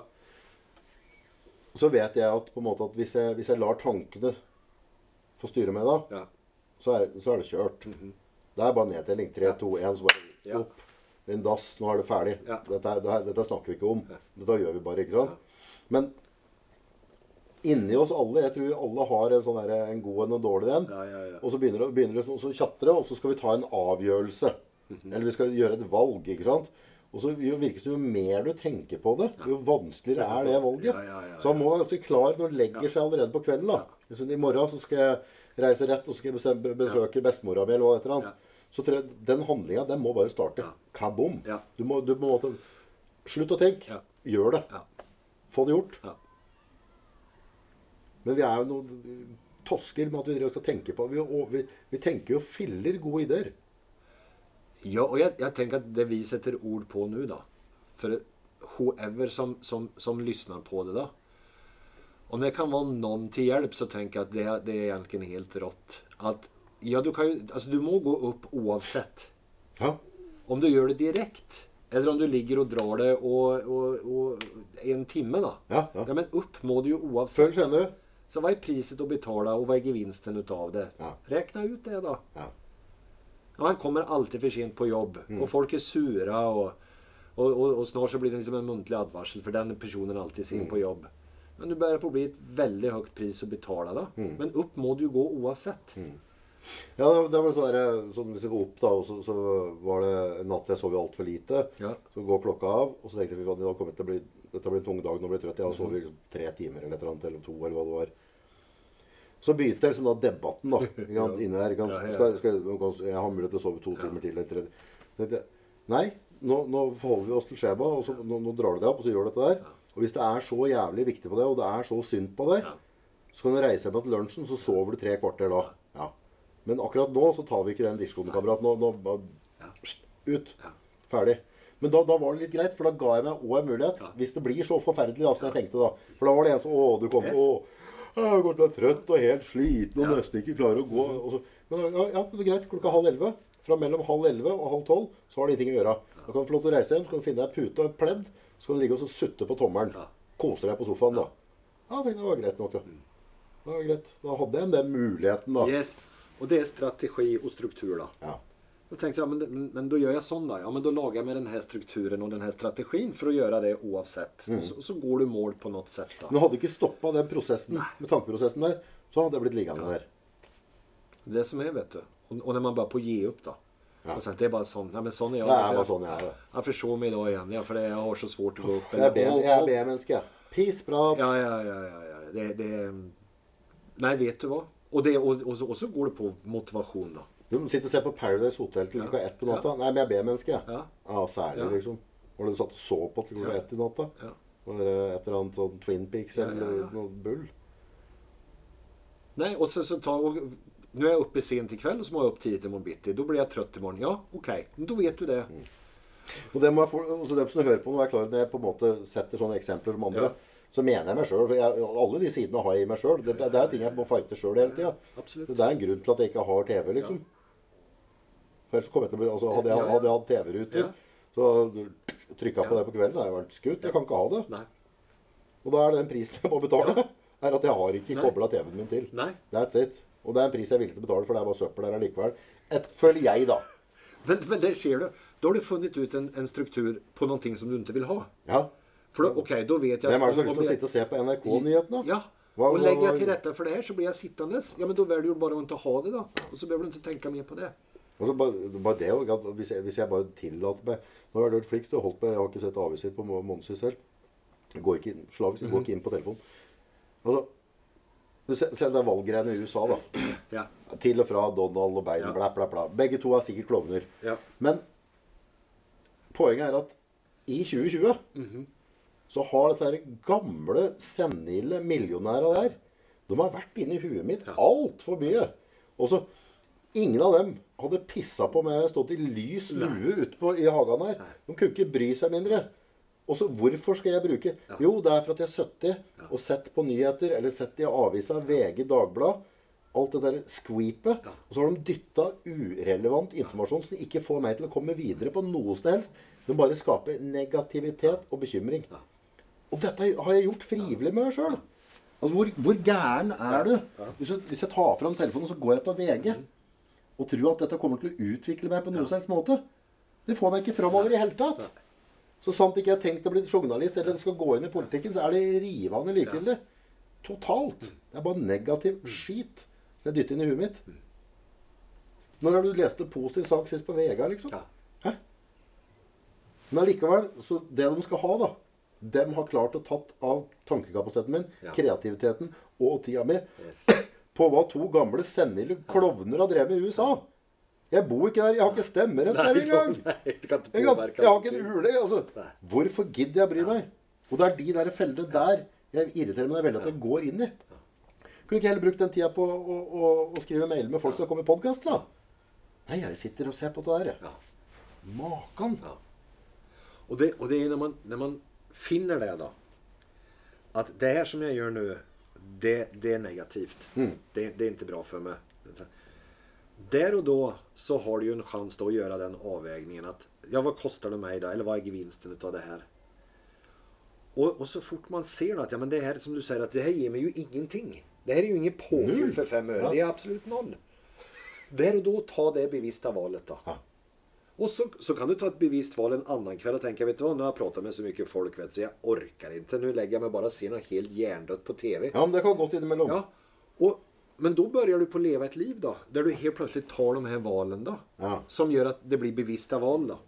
så vet jeg at, på en måte at hvis, jeg, hvis jeg lar tankene få styre meg da, ja. så er, så er det kjørt. Det er bare nedtelling. 3, 2, 1, så bare Ja. opp. En dass, nå er det ferdig. Dette, er- dette snakker vi ikke om. Dette gjør vi bare, ikke sant? Men inni oss alle, jeg tror alle har en sånn der, en god en og dårlig en. Ja, ja, ja. Og så begynner det, begynner det sånn, så og så skal vi ta en avgjørelse. Mhm. Eller vi skal gjøre et valg, ikke sant? Og så jo virker det jo mer du tenker på det, jo vanskeligere er det valget. Så han må være ganske klar når han legger seg allerede på kvelden. da. Liksom, I morgen så skal jeg reise rett, og så skal jeg besøke bestemora mi, eller et eller annet. Så tror jeg den handlinga, den må bare starte. Kabom. Du må, du må måtte, Slutt å tenke. Gjør det. Få det gjort. Men vi er jo noen tosker med at vi skal tenke på vi, vi, vi tenker jo filler gode ideer. Ja, og jeg, jeg tenker at det vi setter ord på nå, da For whoever som, som, som lyssnar på det, da Om det kan være noen til hjelp, så tenker jeg at det, det er egentlig helt rått. At ja, du, kan jo, altså, du må gå opp uansett. Ja. Om du gjør det direkte, eller om du ligger og drar det og, og, i en time, da. Ja, ja. Ja, men opp må du jo oavsett. du. Så hva er priset å betale, og hva er gevinsten utav det? Ja. Räkna ut det, da. Ja. han kommer alltid for sent på jobb, Mm. og folk er sure. Og, og, og, og snart så blir det liksom en muntlig advarsel, for den personen er alltid Mm. på jobb. Men du bærer på å bli et veldig høyt pris å betale, da. Mm. Men opp må du gå uansett. Ja, det, var sånn der, Hvis jeg går opp, da, så, så var det en natt jeg sov altfor lite. Ja. Så går klokka av, og så tenkte jeg bli, dette blir en tung dag. Nå blir jeg trøtt. Jeg har sovet liksom tre timer eller eller eller to, eller hva det var. Så begynte liksom da debatten da, inni der. Kan. Skal, skal, jeg har mulighet til å sove to timer til, eller tre. Nei, nå, nå forholder vi oss til skjema, og så, nå, nå drar du deg opp, og så gjør du dette der. Og hvis det er så jævlig viktig for deg, og det er så synd på deg, så kan du reise hjem til lunsjen, så sover du tre kvarter da. Ja. Men akkurat nå så tar vi ikke den diskusjonen, kamerat. Nå, nå bare ut. Ja. Ferdig. Men da, da var det litt greit, for da ga jeg meg òg en mulighet. Hvis det blir så forferdelig da, som jeg tenkte da. For da var det en som Å, du kommer Yes. Å, jeg går til å være trøtt og helt sliten og nesten ikke klarer å gå. Og så, men ja, ja, det er greit. Klokka halv elleve. Fra mellom halv elleve og halv tolv så har det ingenting å gjøre. Da kan du få lov til å reise hjem, så kan du finne deg pute og et pledd. Så kan du ligge og sutte på tommelen. Kose deg på sofaen da. Ja, jeg tenkte det var greit nok, ja. Det var greit. Da hadde jeg den muligheten, da. Yes. Og det er strategi og struktur, da. Ja. Da tenkte jeg, men, men, men da gjør jeg sånn, da. Ja, men da lager jeg med denne strukturen og denne strategin for å gjøre det oavsett. Mm. Så, så går du mål på noe sätt. da. Men hadde du ikke stoppat den prosessen, med tankeprosessen där, så hadde jeg blitt liggende der. Det som er, vet du. Og, och når man bare på å upp da. Ja. Og så, det er bare sånn. Nei, men sånn er jeg. Det er bare sånn jeg er. Jeg forsov meg da igjen, ja, for jeg har så svårt å gå opp. Jeg er B-menneske. Pissprat. Ja, ja, ja. ja, ja. Det, det Nei, vet du hva? Og, det, og, og, så, og så går det på motivasjon, da. Du sitter og ser på Paradise Hotel til klokka ett på natta. Nei, men jeg er B-menneske, jeg. Ja. Ja, særlig, Ja. liksom. Var det du satt og så på til klokka Ja. ett i natta? Ja. Var det et eller annet sånn Twin Peaks eller ja, ja. noe bull? Nei, og så, så ta, og, nå er jeg oppe sent i kveld, og så må jeg opp tidlig i morgen bitti. Da blir jeg trøtt i morgen. Ja, ok. Men da vet du det. Mm. Og det må jeg få, altså dem som hører på, må være klar når jeg på en måte setter sånne eksempler om andre. Ja. Så mener jeg meg sjøl. Alle de sidene har jeg i meg sjøl. Det, det er ting jeg må fighte sjøl hele tida. Ja, Det er en grunn til at jeg ikke har TV, liksom. For ellers kom jeg til å bli, altså Hadde jeg, hadde jeg hatt TV-ruter, så trykka på det på kvelden, da hadde jeg vært skutt. Jeg kan ikke ha det. Nei. Og da er det den prisen jeg må betale. Er at jeg har ikke kobla TV-en min til. Nei. That's it. Og det er en pris jeg er villig til å betale, for det er bare søppel der allikevel. Et, føler jeg, da. Men, men det skjer du. Da har du funnet ut en, en struktur på noen ting som du ikke vil ha. Ja. For da, ok, da vet jeg Hvem er det som har lyst til å sitte og se på NRK-nyhetene? Ja. Hva- og legger jeg til rette for det her, så blir jeg sittende. Ja, men da velger du bare å ikke ha det, da. Og så behøver du ikke tenke mer på det. Altså, bare, bare det, at hvis, jeg, hvis jeg bare tillater meg Nå har jeg hørt til å holdt på, jeg har ikke sett avisen på Monsi selv. Går ikke inn, slavisk, -hmm. går ikke inn på telefonen. Altså, du ser, det valggreiene i USA, da. Ja. Til og fra Donald og Biden, Ja. bla, bla, bla. Begge to er sikkert klovner. Ja. Men poenget er at i 2020 Mhm. så har disse gamle, senile millionæra der De har vært inni huet mitt altfor mye. Og så Ingen av dem hadde pissa på meg. Stått i lys lue ute i hagen her. De kunne ikke bry seg mindre. Og så hvorfor skal jeg bruke? Jo, det er for at jeg har sittet og sett på nyheter, eller sett i avisa, VG, Dagblad. Alt det der skvipet. Og så har de dytta urelevant informasjon som ikke får meg til å komme videre på noe som helst. De bare skaper negativitet og bekymring. Og dette har jeg gjort frivillig med meg sjøl. Altså, hvor, hvor gæren er du? Hvis, jeg, hvis jeg tar fram telefonen, så går jeg på VG og tror at dette kommer til å utvikle meg på noen slags måte. Det får meg ikke framover i hele tatt. Så sant ikke jeg har tenkt å bli journalist eller skal gå inn i politikken, så er det rivende likegyldig. Totalt. Det er bare negativ skit som jeg dytter inn i huet mitt. Når har du lest en positiv sak sist på VG, liksom? Hæ? Men allikevel, så det de skal ha, da De har klart å tatt av tankekapasiteten min, kreativiteten og tida mi Yes. på hva to gamle senile klovner har drevet med i USA. Jeg bor ikke der. Jeg har ikke stemmerett der engang. Jeg, jeg har ikke en ule. Altså. Hvorfor gidder jeg å bry meg? Og det er de der fellene der jeg irriterer meg veldig at jeg går inn i. Kunne ikke heller brukt den tida på å, å, å skrive mail med folk som kommer i podkast, da? Nei, jeg sitter og ser på det der. jeg. Makan. Ja. Og det, og det er når man, når man finner det da At det her som jeg gjør nu, det, det är negativt. Mm. Det, det är inte bra för mig. Där och då så har du ju en chans då att göra den avvägningen att ja, vad kostar det mig då? Eller vad är vinsten utav det här? Och, och så fort man ser att ja, men det här som du säger att det här ger mig ju ingenting. Det här är ju ingen påfyll Noll. för fem öre. Ja. Det är absolut noll. Där och då ta det bevissta valet då. Ja. Och så, så kan du ta ett bevisst val en annan kväll och tänka, vet du vad, nu har jag pratat med så mycket folk vet, så jag orkar inte. Nu lägger jag mig bara och ser något helt hjärndött på TV. Ja, men det kan gå innimellom. Ja. Och, men då börjar du på att leva ett liv då, där du helt plötsligt tar de här valen då. Ja. Som gör att det blir bevissta val då.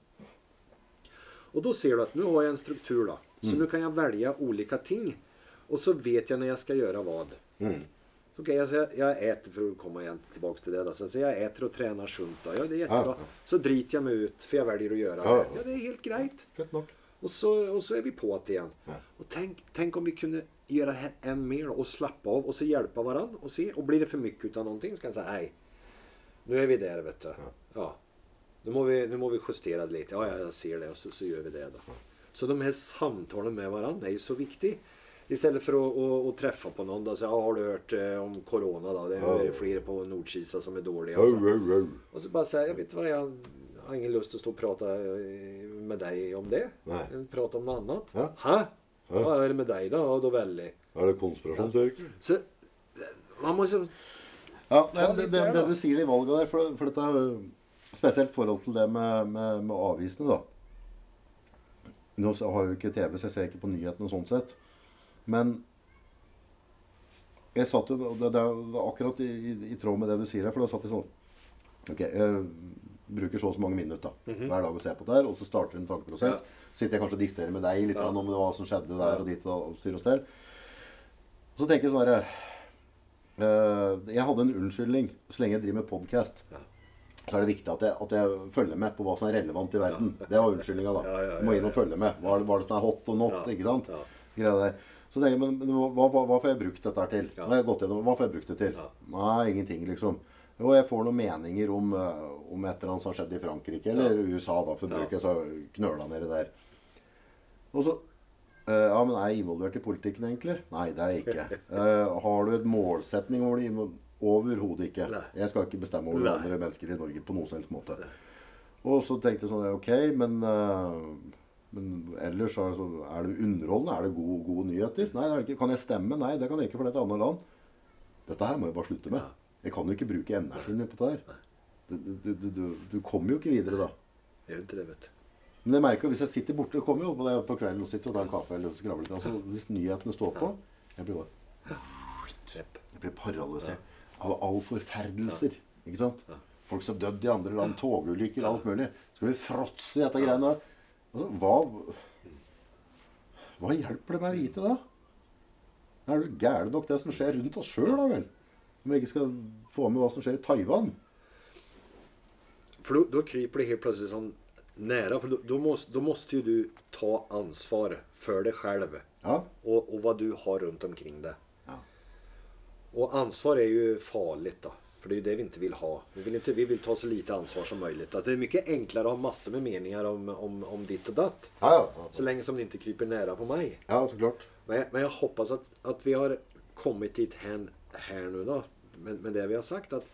Och då ser du att nu har jag en struktur då. Så nu kan jag välja olika ting. Och så vet jag när jag ska göra vad. Mm. Okej, jeg, jeg jag äter, för att komma igen tillbaks till det Da. Så jeg eter og trener sunt. Ja, det er. Ja. Så driter jeg meg ut, for jeg velger å gjøre det. Ja, det er helt greit. Fett nok. Og så, og så er vi på igjen. Og tänk, tänk om vi kunne gjøre det än mer og slappe av og så hjelpe hverandre. Og, si, og blir det för mycket utav noe, så kan jeg si hei, nå er vi der, vet du. Ja. Nå må vi, nå må vi justere det litt. Ja, ja, jeg ser det Og så, så gjør vi det da. Så de her samtalen med hverandre er jo så viktigt. stedet for å, å, å treffe på noen, da säga, ja, har du hørt eh, om korona? da, Det er flere på Nordkisa som er dårlige. Altså. Och så, bare sier och så du hva, jeg vet vad, jag har ingen lust å stå og prata eh, med deg om det. Nei. Prate om noe annet. Ja. Hæ? Ja. er det med deg, da? Ja, da veldig. Er det konspirasjonsteorier? Så man må liksom Ja, det, det, det, det du sier i valget der, for, for dette er spesielt forhold til det med, med, med avisene, da. Nå har jo ikke TV, så jeg ser ikke på nyhetene sånn sett. Men jeg satt jo og Det, det er akkurat i, i, i tråd med det du sier her, for da satt jeg sånn Ok, jeg bruker så og så mange minutter da, hver dag å se på det her, og så starter en tankeprosess. Ja. Sitter jeg kanskje og dikterer med deg litt Ja. om hva som skjedde der og dit og, og styr og stell. Så tenker jeg sånn herre Eh, jeg hadde en unnskyldning så lenge jeg driver med podkast. Ja. Så er det viktig at jeg, at jeg følger med på hva som er relevant i verden. Det var unnskyldninga, da. Du må inn og følge med. Hva er det, hva er det som er hot og not? Ikke sant? Ja. Greier der. Så tenker jeg, men, men hva, hva, hva får jeg brukt dette her til? Ja. Nå har jeg gått gjennom, Hva får jeg brukt det til? Ja. Nei, ingenting, liksom. Jo, jeg får noen meninger om, eh, om et eller annet som har skjedd i Frankrike eller USA, da, for å Ja. så knøla nedi der. Og så eh, Ja, men er jeg involvert i politikken, egentlig? Nei, det er jeg ikke. uh, har du et målsetning over det? Overhodet ikke. Nei. Jeg skal ikke bestemme over Nei. andre mennesker i Norge på noen som helst måte. Og så tenkte jeg sånn OK, men, eh, men ellers er det, så, er det underholdende? Er det gode, gode nyheter? Nei, det. Kan jeg stemme? Nei, det kan jeg ikke, for det er et annet land. Dette her må jeg bare slutte med. Jeg kan jo ikke bruke energien på det her. Du, du, du, du, kommer jo ikke videre da. Det er jo ikke det vet. Men jeg merker jo hvis jeg sitter borte, jeg kommer jo på det på kvelden og sitter og tar en kaffe eller skravler litt. Altså, hvis nyhetene står på, jeg blir bare jeg blir paralysert av all forferdelser. Ikke sant? Folk som dødd i andre land, togulykker, alt mulig. Skal vi fråtse i dette greiene der? Altså, hva Hva hjelper det meg å vite da? Det er vel gærent nok det som skjer rundt oss sjøl, da vel? Om vi ikke skal få med hva som skjer i Taiwan. For då kryper det helt plutselig sånn nära. För då, då, måste, då måste ju du ta ansvar för dig själv. Ja. Och, och vad du har runt omkring dig. Ja. Och ansvar är ju farligt då. För det är ju det vi inte vill ha. Vi vill, inte, vi vill ta så lite ansvar som möjligt. Att det är mycket enklare att ha massor med meningar om, om, om ditt och datt. Ja, ja, ja. Så länge som det inte kryper nära på mig. ja så klart. Men jag, men jag hoppas att, att vi har kommit dit här, här nu då. Med, men det vi har sagt. att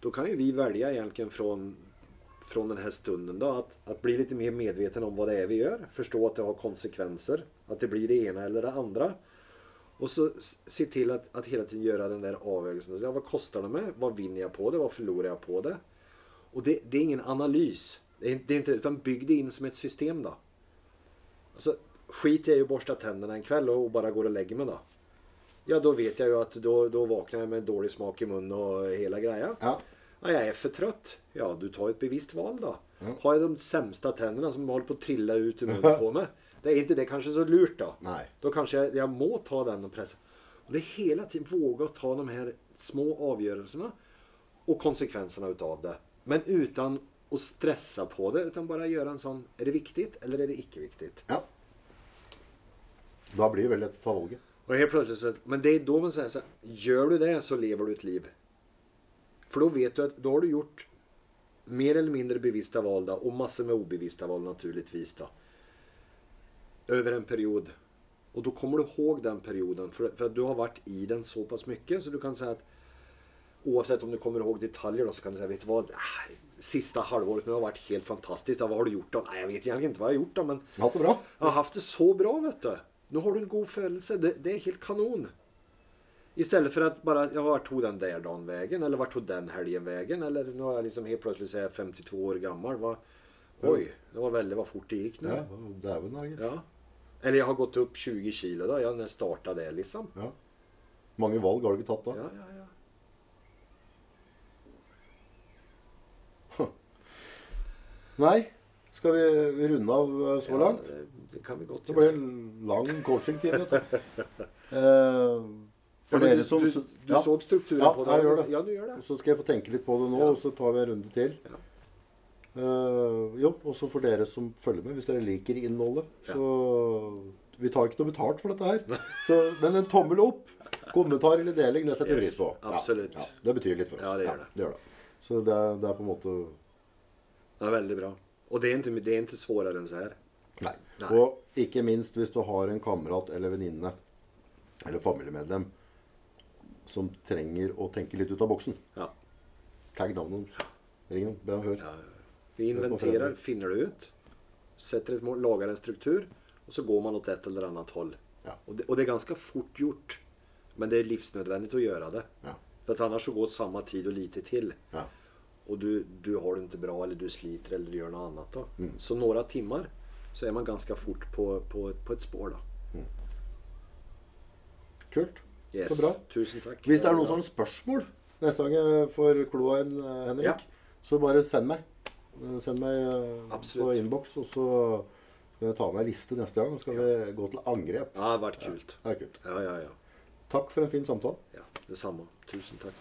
Då kan ju vi välja egentligen från, från den här stunden då. Att, att bli lite mer medveten om vad det är vi gör. Förstå att det har konsekvenser. Att det blir det ena eller det andra. Och så se till att, att hela tiden göra den där avvägelsen. Ja, vad kostar det mig? Vad vinner jag på det? Vad förlorar jag på det? Och det, det är ingen analys. Det är, det är inte, utan bygg det in som ett system då. Alltså, skiter jag i att borsta tänderna en kväll och bara går och lägger mig då. Ja, då vet jag ju att då, då vaknar jag med dålig smak i munnen och hela grejen. Ja. Ja, jag är för trött. Ja, du tar ett bevisst val då. Ja. Har jag de sämsta tänderna som håller på att trilla ut ur munnen på mig. Det är inte det kanske så lurt då. Nej. Då kanske jag, jag må ta den och pressa. Och det är hela tiden våga ta de här små avgörelserna och konsekvenserna utav det. Men utan att stressa på det, utan bara göra en sån, är det viktigt eller är det icke viktigt? ja. Da blir det lett å ta valget. Och helt plötsligt så, men det är då man säger så här, gör du det så lever du ett liv. För då vet du att då har du gjort mer eller mindre bevissta val då, och massor med obevissta val naturligtvis då. Över en period. Och då kommer du ihåg den perioden för, för att du har varit i den så pass mycket så du kan säga att oavsett om du kommer ihåg detaljer då så kan du säga, vet du vad? siste Sista halvåret nu har varit helt fantastiskt. Ja, vad har du gjort då? Nej, jag vet egentligen inte vad jag har gjort då men Jeg har hatt det bra. jag har haft det så bra vet du. Nu har du en god födelse. Det, det är helt kanon. Istället för att bara, ja vart tog den där dagen vägen? Eller vart tog den helgen vägen? Eller nu har jag liksom helt plötsligt er jag 52 år gammal. hva, Oj, det var väldigt vad fort det gick nu. Ja, Dæven, da, gitt. Ja. Eller jeg har gått opp 20 kilo da. Jeg starta det liksom. Ja. Mange valg har du ikke tatt da? Ja, ja, ja. Nei. Skal vi, runde av eh, så ja langt? det, det kan vi godt gjøre. Det ble en lang coaching-tid. du. Eh, Ja, for dere som du, du ja. så strukturen Ja, på det? jeg gjør det. Ja, du gjør det. Så skal jeg få tenke litt på det nå, Ja. og så tar vi en runde til. Ja. Eh, jo, også for dere som følger med, hvis dere liker innholdet. Så Vi tar ikke noe betalt for dette her. Så, men en tommel opp, kommentar eller deling, det setter vi Yes, pris på. Absolutt. Ja, det betyr litt for oss. Ja, det gjør det. det, gjør det. Så det, det er på en måte Det er veldig bra. Og det er ikke, det er ikke svårare enn så her. Nei. Nei. Og ikke minst hvis du har en kamerat eller venninne eller familiemedlem som trenger å tenke litt ut av boksen. Ja. Tagg navnet deres. Ring dem, be dem høre. Ja, Ja, vi inventerer, finner det ut, setter et mål, lager en struktur og så går man åt et eller annet hold. Ja. Og, det, og, det er ganske fort gjort. Men det er livsnødvendig å gjøre det. Ja. For ellers så går samme tid og lite til. Ja. Og du, du har det ikke bra eller du sliter eller du gjør noe annet. Mm. Så noen timer så er man ganske fort på, på, på ett spår Mm. Kult. Yes. Så bra. Tusen takk. Hvis det er noen sånne spørsmål neste gang jeg får kloa en, eh, Henrik, så bare send meg. Eh, Send meg Absolutt. på innboks, og så skal jeg ta med ei liste neste gang. Så skal vi gå til angrep. Ja, det har vært kult. Ja, Det er kult. Ja, ja, ja. Takk for en fin samtale. ja detsamma. Tusen tack.